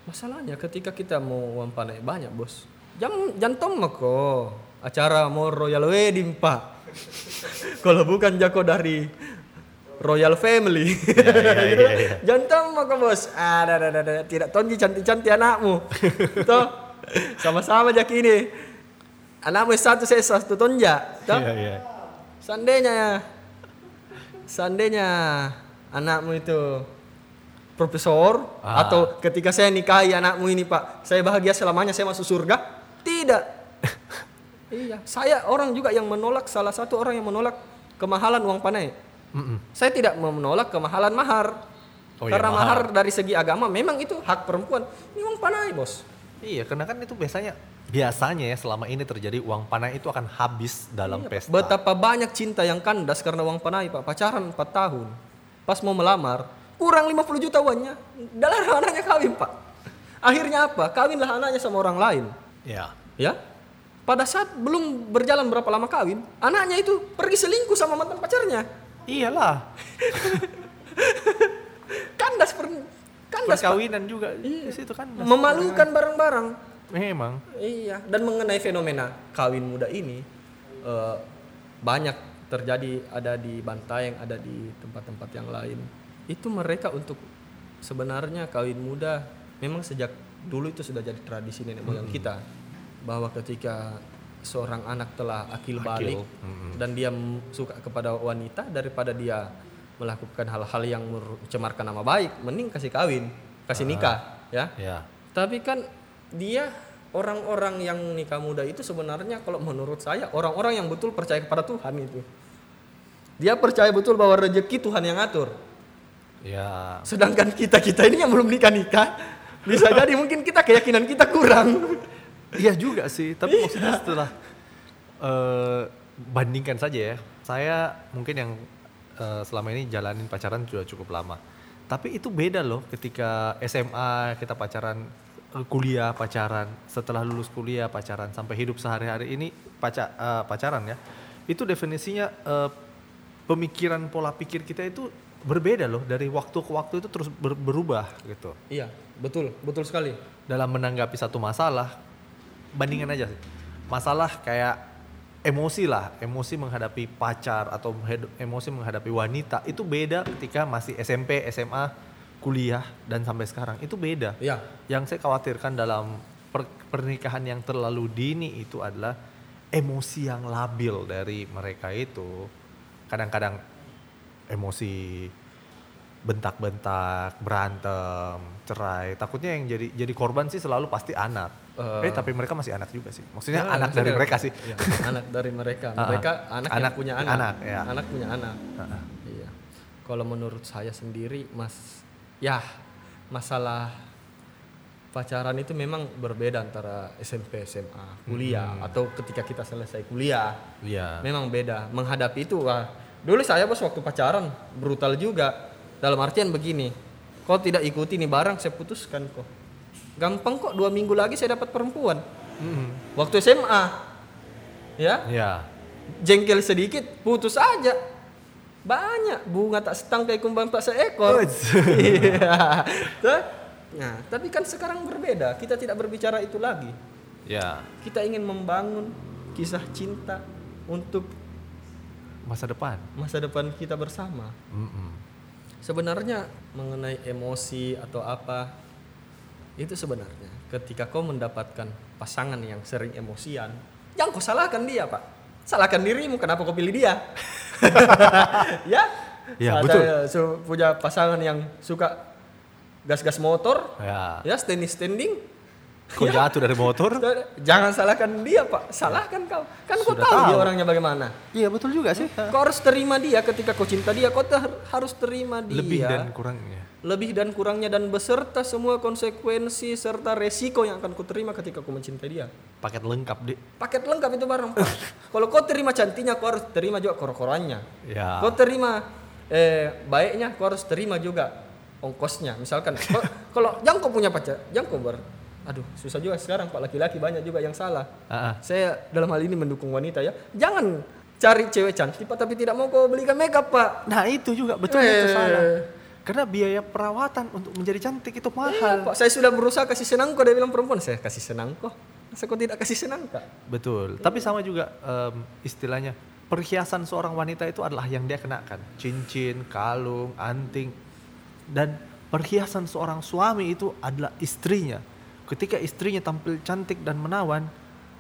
Masalahnya ketika kita mau uang panai banyak bos, jam jantung mako acara mau royal wedding pak. <laughs> Kalau bukan jako dari royal family, Iya, <laughs> iya, iya, iya. jantung mako bos. Ada ada ada tidak tonji cantik cantik anakmu, <laughs> toh sama-sama jak ini. Anakmu satu saya satu tonja, toh. Iya, iya. Seandainya, seandainya anakmu itu profesor Ah. atau ketika saya nikahi anakmu ini pak, saya bahagia selamanya saya masuk surga? Tidak. <laughs> iya, saya orang juga yang menolak salah satu orang yang menolak kemahalan uang panai. Mm-mm. Saya tidak menolak kemahalan mahar. Oh iya, Karena mahar. mahar. dari segi agama memang itu hak perempuan. Ini uang panai, Bos. Iya, karena kan itu biasanya biasanya ya selama ini terjadi uang panai itu akan habis dalam Iya, pesta. Betapa banyak cinta yang kandas karena uang panai, Pak. Pacaran 4 tahun. Pas mau melamar, kurang 50 juta uangnya. Dalam <laughs> anaknya kawin, Pak. Akhirnya apa? Kawinlah anaknya sama orang lain. Ya. Ya. Pada saat belum berjalan berapa lama kawin, anaknya itu pergi selingkuh sama mantan pacarnya. Iyalah. <laughs> Kandas per kandas, Pak. Perkawinan juga Iya. di situ kan. Memalukan bareng-bareng. Memang. Iya, dan mengenai fenomena kawin muda ini eh, banyak terjadi ada di Bantaeng, ada di tempat-tempat yang lain. Itu mereka untuk sebenarnya kawin muda memang sejak dulu itu sudah jadi tradisi nenek moyang kita bahwa ketika seorang anak telah akil balik mm-mm. dan dia suka kepada wanita daripada dia melakukan hal-hal yang mencemarkan nama baik, mending kasih kawin, kasih nikah, ya. Ya. Tapi kan dia orang-orang yang nikah muda itu sebenarnya kalau menurut saya orang-orang yang betul percaya kepada Tuhan itu. Dia percaya betul bahwa rezeki Tuhan yang atur. Ya. Sedangkan kita-kita ini yang belum nikah-nikah bisa jadi mungkin kita keyakinan kita kurang. Iya juga sih, tapi maksudnya setelah eh, bandingkan saja ya. Saya mungkin yang eh, selama ini jalanin pacaran sudah cukup lama. Tapi itu beda loh ketika SMA kita pacaran, eh, kuliah pacaran, setelah lulus kuliah pacaran sampai hidup sehari-hari ini paca, eh, pacaran ya. Itu definisinya eh, pemikiran pola pikir kita itu berbeda loh dari waktu ke waktu itu terus ber- berubah gitu. Iya, betul, betul sekali. dalam menanggapi satu masalah bandingan aja sih. Masalah kayak emosi lah emosi menghadapi pacar atau emosi menghadapi wanita itu beda ketika masih SMP SMA kuliah dan sampai sekarang. Itu beda. Iya. yang saya khawatirkan dalam per- pernikahan yang terlalu dini itu adalah emosi yang labil dari mereka itu. Kadang-kadang emosi bentak-bentak berantem cerai takutnya yang jadi jadi korban sih selalu pasti anak Eh. eh tapi mereka masih anak juga sih maksudnya Ya, anak dari mereka sih Iya, anak dari mereka. <laughs> Ah, Mereka anak, yang anak- punya anak. anak, ya. Anak punya anak. Heeh. Iya. Kalau menurut saya sendiri, Mas, ya masalah pacaran itu memang berbeda antara SMP, SMA, kuliah atau ketika kita selesai kuliah. iya Memang beda. Menghadapi itu, wah, dulu saya bos waktu pacaran brutal juga. Dalam artian begini, kau tidak ikuti nih barang, saya putuskan kok. Gampang kok dua minggu lagi saya dapat perempuan. Mm-mm. Waktu SMA, ya ya jengkel sedikit putus aja banyak bunga tak setangkai kumbang tak seekor Uts. <laughs> iya nah tapi kan sekarang berbeda kita tidak berbicara itu lagi ya kita ingin membangun kisah cinta untuk masa depan masa depan kita bersama Mm-mm. Sebenarnya mengenai emosi atau apa itu sebenarnya ketika kau mendapatkan pasangan yang sering emosian, jangan kau salahkan dia pak, salahkan dirimu kenapa kau pilih dia. <laughs> ya, Ya, ada betul. punya pasangan yang suka gas-gas motor, Ya. ya standing standing, Kok jatuh dari motor? jangan salahkan dia pak, salahkan kau, kan kau Sudah tahu, dia tahu. orangnya bagaimana. Iya betul juga sih. Kau harus terima dia ketika kau cinta dia, kau ter- harus terima dia. Lebih dan kurangnya. lebih dan kurangnya dan beserta semua konsekuensi serta resiko yang akan kau terima ketika kau mencintai dia. Paket lengkap di. Paket lengkap itu barang. <laughs> Kalau kau terima cantiknya, kau harus terima juga koro-korannya. Ya. Kau terima eh, baiknya, kau harus terima juga ongkosnya. Misalkan, <laughs> kau- kalau jangan kau punya pacar, jangan kau ber, aduh susah juga sekarang pak laki-laki banyak juga yang salah. Ah, ah. Saya dalam hal ini mendukung wanita ya. Jangan cari cewek cantik pak, tapi tidak mau kau belikan makeup pak. Nah itu juga betul itu Eh. salah. Karena biaya perawatan untuk menjadi cantik itu Iya, mahal. Pak, saya sudah berusaha kasih senang kok dia bilang perempuan, saya kasih senang kok. Masa kok tidak kasih senang kak? Betul. Tapi sama juga em, istilahnya perhiasan seorang wanita itu adalah yang dia kenakan, cincin, kalung, anting, dan perhiasan seorang suami itu adalah istrinya. Ketika istrinya tampil cantik dan menawan,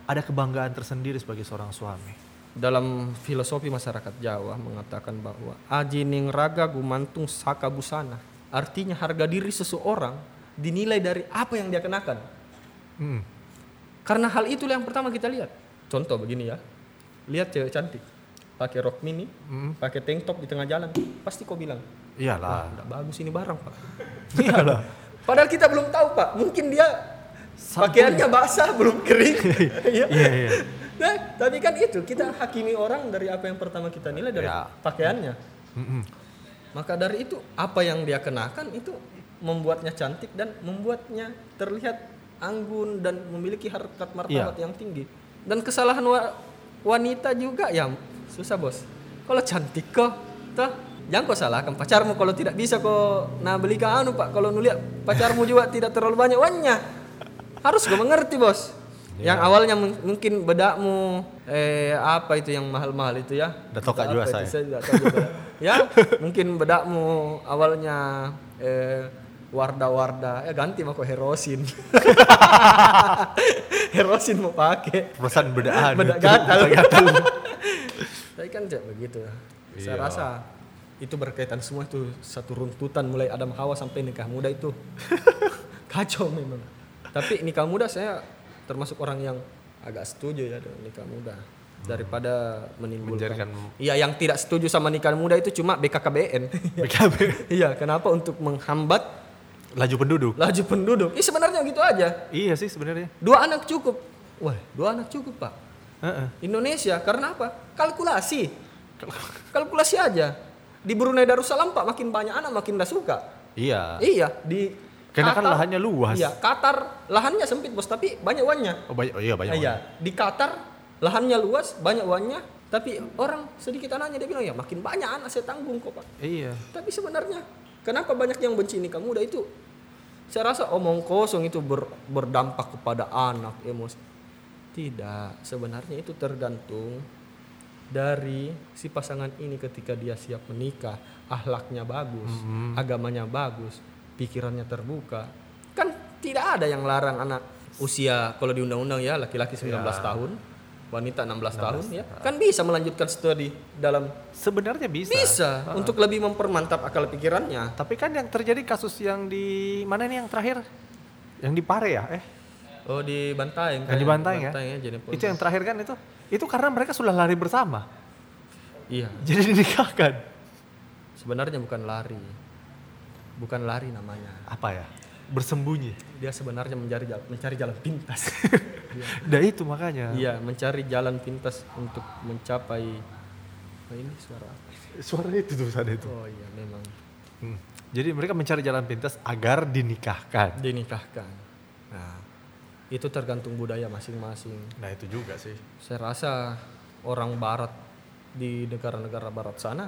ada kebanggaan tersendiri sebagai seorang suami. Dalam filosofi masyarakat Jawa mengatakan bahwa aji ning raga gumantung saka busana. Artinya harga diri seseorang dinilai dari apa yang dia kenakan. Hmm. Karena hal itulah yang pertama kita lihat. Contoh begini ya. Lihat cewek cantik pakai rok mini, Hmm. pakai tank top di tengah jalan, pasti kau bilang, Iyalah. "Tidak bagus ini barang, Pak." <laughs> Iyalah. Padahal kita belum tahu, Pak. Mungkin dia pakaiannya basah, belum kering. <laughs> Iya. Iya, <laughs> iya. Nah, tapi kan itu kita hakimi orang dari apa yang pertama kita nilai dari Ya. pakaiannya. Mm-mm. Maka dari itu apa yang dia kenakan itu membuatnya cantik dan membuatnya terlihat anggun dan memiliki harkat martabat yang tinggi. Dan kesalahan wa- wanita juga ya susah bos. Kalau cantik kok, toh jangan kau salahkan pacarmu kalau tidak bisa kok nah belikan anu pak. Kalau nulihat pacarmu juga tidak terlalu banyak uangnya, harus kau mengerti bos. Yang awalnya mung- mungkin bedakmu eh apa itu yang mahal-mahal itu ya? Datoka Beda juga saya. saya juga. <laughs> ya mungkin bedakmu awalnya eh, warda-warda ya ganti mau kok herosin <laughs> herosin mau pakai Perusahaan bedaan. bedak itu. gatal gatal. <laughs> tapi kan tidak begitu saya Iya. rasa itu berkaitan semua itu satu runtutan mulai Adam Hawa sampai nikah muda itu kacau memang tapi nikah muda saya termasuk orang yang agak setuju ya dengan nikah muda daripada menimbulkan iya yang tidak setuju sama nikah muda itu cuma BKKBN BKB. <laughs> iya kenapa untuk menghambat Laju penduduk. laju penduduk ini sebenarnya gitu aja Iya sih sebenarnya. dua anak cukup wah dua anak cukup pak Heeh. Indonesia karena apa kalkulasi <laughs> kalkulasi aja di Brunei Darussalam pak makin banyak anak makin dah suka Iya. iya di Karena kan lahannya luas. iya Qatar lahannya sempit bos tapi banyak uangnya Oh, banyak, oh iya banyak. iya di Qatar lahannya luas banyak uangnya tapi orang sedikit anaknya dia bilang ya makin banyak anak saya tanggung kok pak Iya. tapi sebenarnya kenapa banyak yang benci nikah muda itu saya rasa omong kosong itu ber- berdampak kepada anak emosi tidak sebenarnya itu tergantung dari si pasangan ini ketika dia siap menikah ahlaknya bagus agamanya bagus pikirannya terbuka kan tidak ada yang larang anak usia kalau di undang-undang ya laki-laki 19 tahun wanita 16, tahun ya kan bisa melanjutkan studi dalam Sebenarnya bisa. bisa untuk lebih mempermantap akal pikirannya. Tapi kan yang terjadi kasus yang di mana ini yang terakhir? Yang di Pare ya? Eh, Oh di Bantaeng. yang di Bantaeng ya? jadi Itu yang terakhir kan itu? Itu karena mereka sudah lari bersama. Iya. Jadi dinikahkan. Sebenarnya bukan lari. Bukan lari namanya. Apa ya? Bersembunyi. Dia sebenarnya mencari jalan, mencari jalan pintas. <laughs> Nah itu makanya. iya, mencari jalan pintas untuk mencapai Oh, ini suara apa? Suara itu tuh tadi itu. Oh iya, memang Hmm. Jadi mereka mencari jalan pintas agar dinikahkan. dinikahkan. Nah, itu tergantung budaya masing-masing. Nah itu juga sih. Saya rasa orang barat di negara-negara barat sana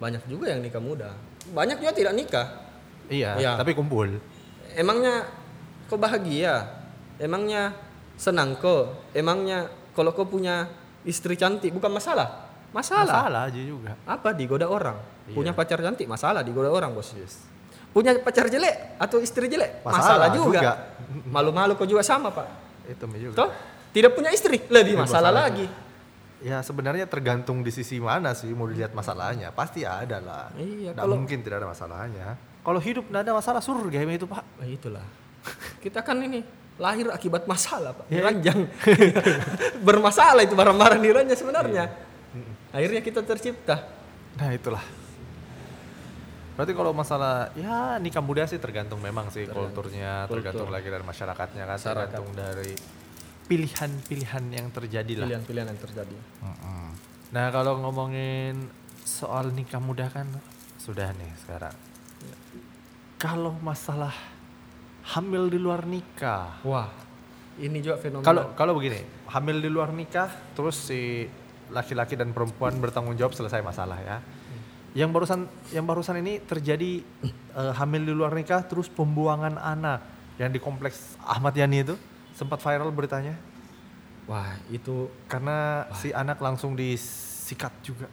banyak juga yang nikah muda. Banyak juga tidak nikah. Iya, Iya. tapi kumpul. Emangnya kau bahagia? Emangnya senang kau? Emangnya kalau kau punya istri cantik bukan masalah? Masalah. Masalah aja juga. Apa digoda orang? Punya pacar cantik masalah digoda orang bos. Punya pacar jelek atau istri jelek masalah, Masalah juga. juga. Malu-malu kok juga sama pak. Itu juga. Toh tidak punya istri lebih Ini masalah, masalah lagi. Ya sebenarnya tergantung di sisi mana sih mau dilihat masalahnya. Pasti ada lah. Iya, Nggak kalau- mungkin tidak ada masalahnya. Kalau hidup nggak ada masalah surga ya itu pak. Nah, itulah. Kita kan ini lahir akibat masalah pak. Ya. Diranjang. <laughs> Bermasalah itu barang-barang diranjang sebenarnya. Iya. Akhirnya kita tercipta. Nah itulah. Berarti kalau masalah ya nikah muda sih tergantung memang sih kulturnya, tergantung Kultur. lagi dari masyarakatnya kan, Masyarakat. tergantung dari pilihan-pilihan yang terjadi lah. Pilihan-pilihan yang terjadi. Nah kalau ngomongin soal nikah muda kan sudah nih sekarang. Kalau masalah hamil di luar nikah, Wah, ini juga fenomena. kalau kalau begini, hamil di luar nikah, terus si laki-laki dan perempuan bertanggung jawab selesai masalah ya. Yang barusan yang barusan ini terjadi eh, hamil di luar nikah, terus pembuangan anak yang di kompleks Ahmad Yani itu sempat viral beritanya Wah, itu karena si anak langsung disikat juga.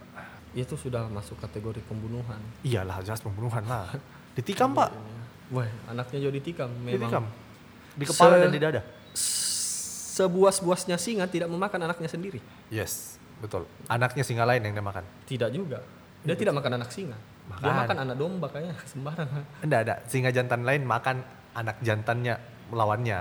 Itu sudah masuk kategori pembunuhan. Iyalah jelas pembunuhan lah. Ditikam pak, <laughs> Wah, anaknya jadi tikam. Memang ditikam di kepala Se- dan di dada. sebuas-buasnya singa tidak memakan anaknya sendiri. Yes, betul. Anaknya singa lain yang dia makan. Tidak juga. Dia tidak makan anak singa. Dia Makan. makan anak domba kayaknya <laughs> sembarangan. Enggak ada, singa jantan lain makan anak jantannya melawannya.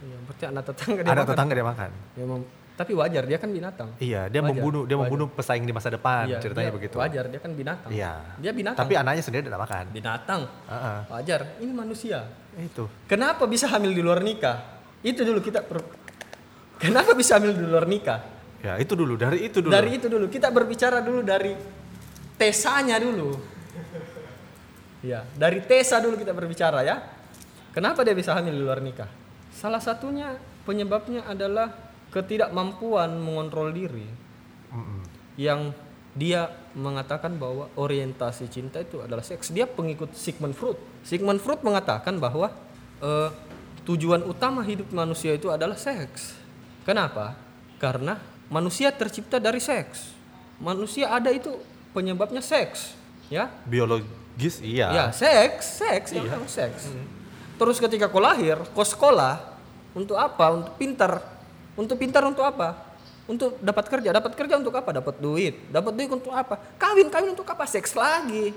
Iya, berarti anak tetangga dia Anak makan. tetangga dia makan. Ya, mem- tapi wajar dia kan binatang. Iya, dia Wajar, membunuh dia wajar. membunuh pesaing di masa depan, Iya, ceritanya dia begitu. Wajar dia kan binatang. Iya. Dia binatang. Tapi anaknya sendiri tidak makan. binatang. Heeh. Wajar. Ini manusia. Itu. Kenapa bisa hamil di luar nikah? Itu dulu kita per- Kenapa bisa hamil di luar nikah? Ya, itu dulu, dari itu dulu. Dari itu dulu kita berbicara dulu dari tesanya dulu. Ya, dari tesa dulu kita berbicara ya. Kenapa dia bisa hamil di luar nikah? Salah satunya penyebabnya adalah ketidakmampuan mengontrol diri. Mm-mm. Yang dia mengatakan bahwa orientasi cinta itu adalah seks. Dia pengikut Sigmund Freud. Sigmund Freud mengatakan bahwa eh, tujuan utama hidup manusia itu adalah seks. Kenapa? Karena manusia tercipta dari seks. Manusia ada itu penyebabnya seks, ya. Biologis iya. Ya, seks, seks, ya memang seks. Terus ketika kau lahir, kau sekolah untuk apa? Untuk pintar. Untuk pintar untuk apa? Untuk dapat kerja. Dapat kerja untuk apa? Dapat duit. Dapat duit untuk apa? Kawin, kawin untuk apa? Seks lagi.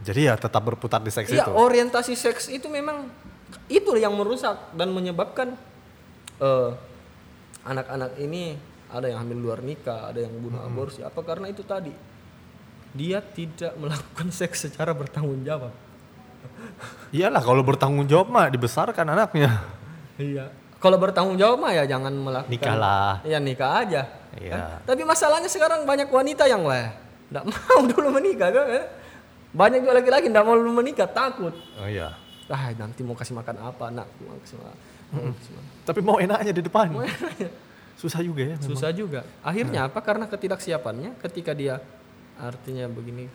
Jadi ya tetap berputar di seks Iya, itu. orientasi seks itu memang itu yang merusak dan menyebabkan eh, anak-anak ini ada yang hamil luar nikah, ada yang bunuh aborsi. Apa karena itu tadi? Dia tidak melakukan <laughs> seks secara bertanggung jawab. Iyalah kalau bertanggung jawab mah dibesarkan anaknya. Iya. Kalau bertanggung jawab mah ya jangan melakukan. Nikah lah. Iya nikah aja. Iya. Kan? Tapi masalahnya sekarang banyak wanita yang lah, tidak mau <laughs> dulu menikah kan? Banyak juga laki-laki tidak mau dulu menikah, takut. Oh iya. Ah nanti mau kasih makan apa anakku? Mau kasih makan. mau makan. Tapi mau enaknya di depan. Susah juga ya. memang. Susah juga. Akhirnya apa? Karena ketidaksiapannya ketika dia artinya begini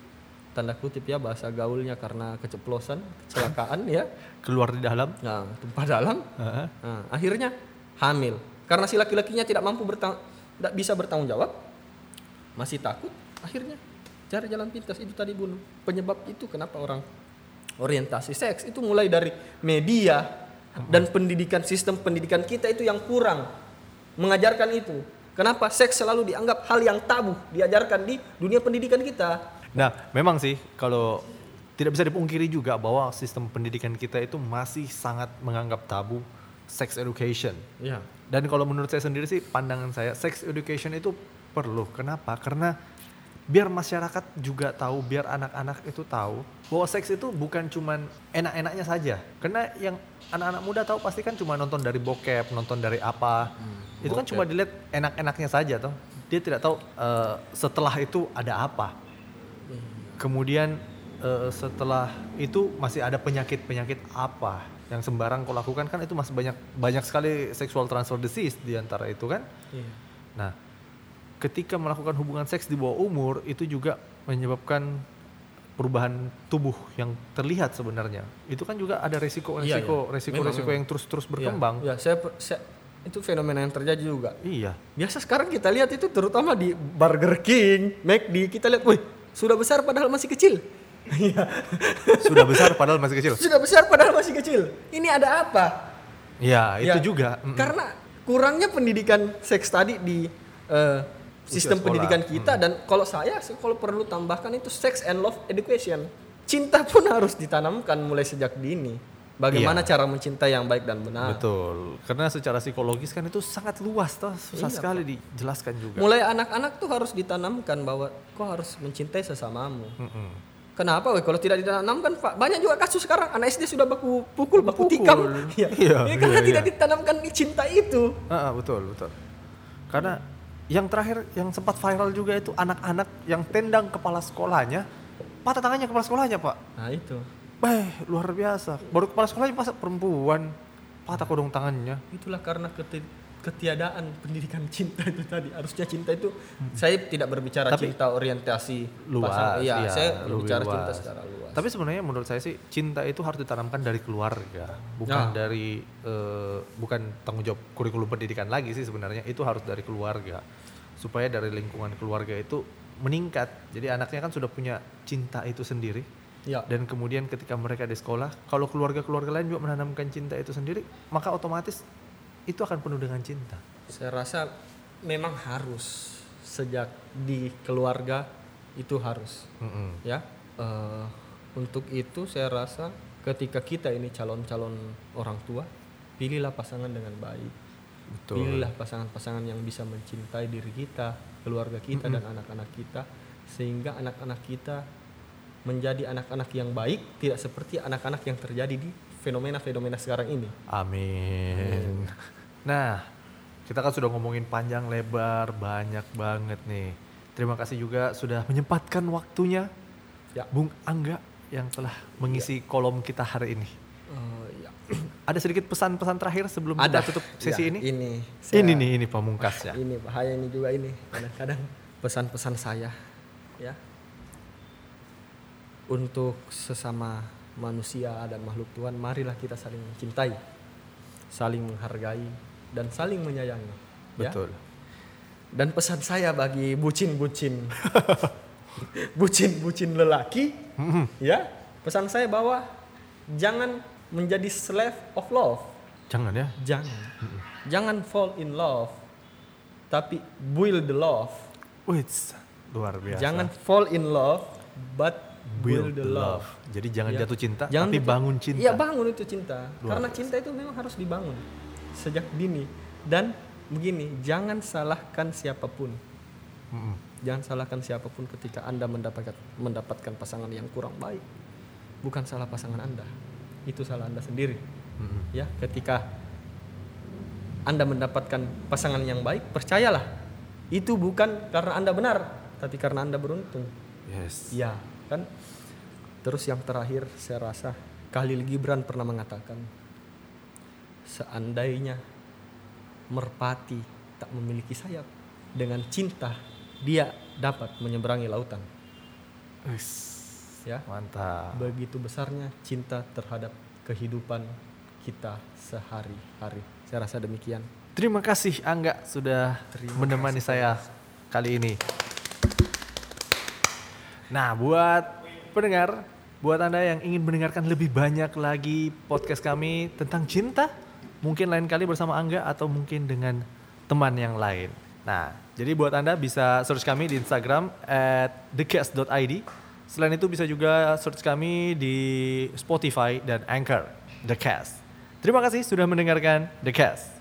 tanda kutip ya bahasa gaulnya karena keceplosan, kecelakaan ya. Keluar di dalam. Nah, tumpah dalam. Nah, akhirnya hamil. Karena si laki-lakinya tidak mampu bertang tidak bisa bertanggung jawab, masih takut, akhirnya cari jalan pintas itu tadi bunuh. Penyebab itu kenapa orang orientasi seks itu mulai dari media dan pendidikan sistem pendidikan kita itu yang kurang mengajarkan itu. Kenapa seks selalu dianggap hal yang tabu diajarkan di dunia pendidikan kita? Nah, memang sih kalau tidak bisa dipungkiri juga bahwa sistem pendidikan kita itu masih sangat menganggap tabu sex education. Ya. Dan kalau menurut saya sendiri sih pandangan saya sex education itu perlu. Kenapa? Karena biar masyarakat juga tahu, biar anak-anak itu tahu bahwa seks itu bukan cuman enak-enaknya saja. Karena yang anak-anak muda tahu pasti kan cuma nonton dari bokep, nonton dari apa. itu kan cuma dilihat enak-enaknya saja toh. Dia tidak tahu eh, setelah itu ada apa. Kemudian eh, setelah itu masih ada penyakit-penyakit apa yang sembarang kau lakukan kan itu masih banyak banyak sekali sexual transfer disease di antara itu kan. Iya. Nah, ketika melakukan hubungan seks di bawah umur itu juga menyebabkan perubahan tubuh yang terlihat sebenarnya. Itu kan juga ada resiko-resiko Iya, iya. resiko-resiko Memang, yang terus-terus berkembang. Ya, saya, saya itu fenomena yang terjadi juga. Iya. Biasa sekarang kita lihat itu terutama di Burger King, McD, kita lihat, wih, sudah besar padahal masih kecil. <laughs> Sudah besar padahal masih kecil. Sudah besar padahal masih kecil. Ini ada apa? Ya, itu Ya, juga. Mm-mm. Karena kurangnya pendidikan seks tadi di eh, sistem sekolah. pendidikan kita dan kalau saya sih kalau perlu tambahkan itu sex and love education. Cinta pun harus ditanamkan mulai sejak dini. Bagaimana cara mencintai yang baik dan benar. Betul. Karena secara psikologis kan itu sangat luas toh, susah Iya, sekali dijelaskan juga. Mulai anak-anak tuh harus ditanamkan bahwa kau harus mencintai sesamamu. Mm-mm. Kenapa? Weh? Kalau tidak ditanamkan, Pak, banyak juga kasus sekarang anak SD sudah baku pukul, baku Pukul. tikam. <laughs> Iya. Iya, Ya, karena iya, tidak iya. ditanamkan cinta itu. Ah, ah, betul, betul. Karena yang terakhir yang sempat viral juga itu anak-anak yang tendang kepala sekolahnya, patah tangannya kepala sekolahnya, Pak. Nah itu. Eh, luar biasa. Baru kepala sekolahnya masa perempuan, patah kodong tangannya. Itulah karena keti- ketiadaan pendidikan cinta itu tadi. Harusnya cinta itu saya tidak berbicara Tapi- cinta orientasi Luas, pasangan. Iya, iya, saya berbicara luas. cinta secara luas. Tapi sebenarnya menurut saya sih cinta itu harus ditanamkan dari keluarga, bukan Nah. dari eh, bukan tanggung jawab kurikulum pendidikan lagi sih sebenarnya itu harus dari keluarga supaya dari lingkungan keluarga itu meningkat. Jadi anaknya kan sudah punya cinta itu sendiri ya. dan kemudian ketika mereka di sekolah, kalau keluarga-keluarga lain juga menanamkan cinta itu sendiri, maka otomatis itu akan penuh dengan cinta. Saya rasa memang harus sejak di keluarga itu harus Mm-mm. ya. Eh, untuk itu saya rasa ketika kita ini calon-calon orang tua, pilihlah pasangan dengan baik. Betul. Pilihlah pasangan-pasangan yang bisa mencintai diri kita, keluarga kita dan anak-anak kita sehingga anak-anak kita menjadi anak-anak yang baik, tidak seperti anak-anak yang terjadi di fenomena-fenomena sekarang ini. Amin. Nah, kita kan sudah ngomongin panjang lebar, banyak banget nih. Terima kasih juga sudah menyempatkan waktunya, Ya. Bung Angga yang telah mengisi kolom kita hari ini. Eh, ya. <clears throat> Ada sedikit pesan-pesan terakhir sebelum Ada kita tutup sesi Ya, ini? Ini. Ini nih, ini pamungkas ya. Ini bahaya ini juga ini. Kadang-kadang pesan-pesan saya ya untuk sesama manusia dan makhluk Tuhan, marilah kita saling mencintai, saling menghargai dan saling menyayangi. ya. Betul. Dan pesan saya bagi bucin-bucin <laughs> bucin-bucin lelaki, ya, pesan saya bahwa jangan menjadi slave of love. Jangan ya. Jangan. Jangan fall in love, tapi build the love. Wih, luar biasa. Jangan fall in love, but build build, the love. love. Jadi jangan Ya. jatuh cinta, Jangan tapi jatuh- bangun cinta. Iya bangun itu cinta. Luar Karena biasa. cinta itu memang harus dibangun sejak dini. Dan begini, jangan salahkan siapa pun. Mm-mm. Jangan salahkan siapa pun ketika anda mendapatkan mendapatkan pasangan yang kurang baik. Bukan salah pasangan anda, itu salah anda sendiri. Mm-mm. Ya, ketika anda mendapatkan pasangan yang baik, percayalah itu bukan karena anda benar, tapi karena anda beruntung. Yes. Iya, kan? Terus yang terakhir saya rasa Khalil Gibran pernah mengatakan seandainya merpati tak memiliki sayap dengan cinta dia dapat menyeberangi lautan. Wis. Ya, Mantap. begitu besarnya cinta terhadap kehidupan kita sehari-hari. Saya rasa demikian. Terima kasih Angga sudah Terima menemani saya kali ini. Nah, buat pendengar, buat Anda yang ingin mendengarkan lebih banyak lagi podcast kami tentang cinta, mungkin lain kali bersama Angga atau mungkin dengan teman yang lain. Nah, jadi buat Anda bisa search kami di Instagram at thecast.id. Selain itu bisa juga search kami di Spotify dan Anchor, The Cast. Terima kasih sudah mendengarkan The Cast.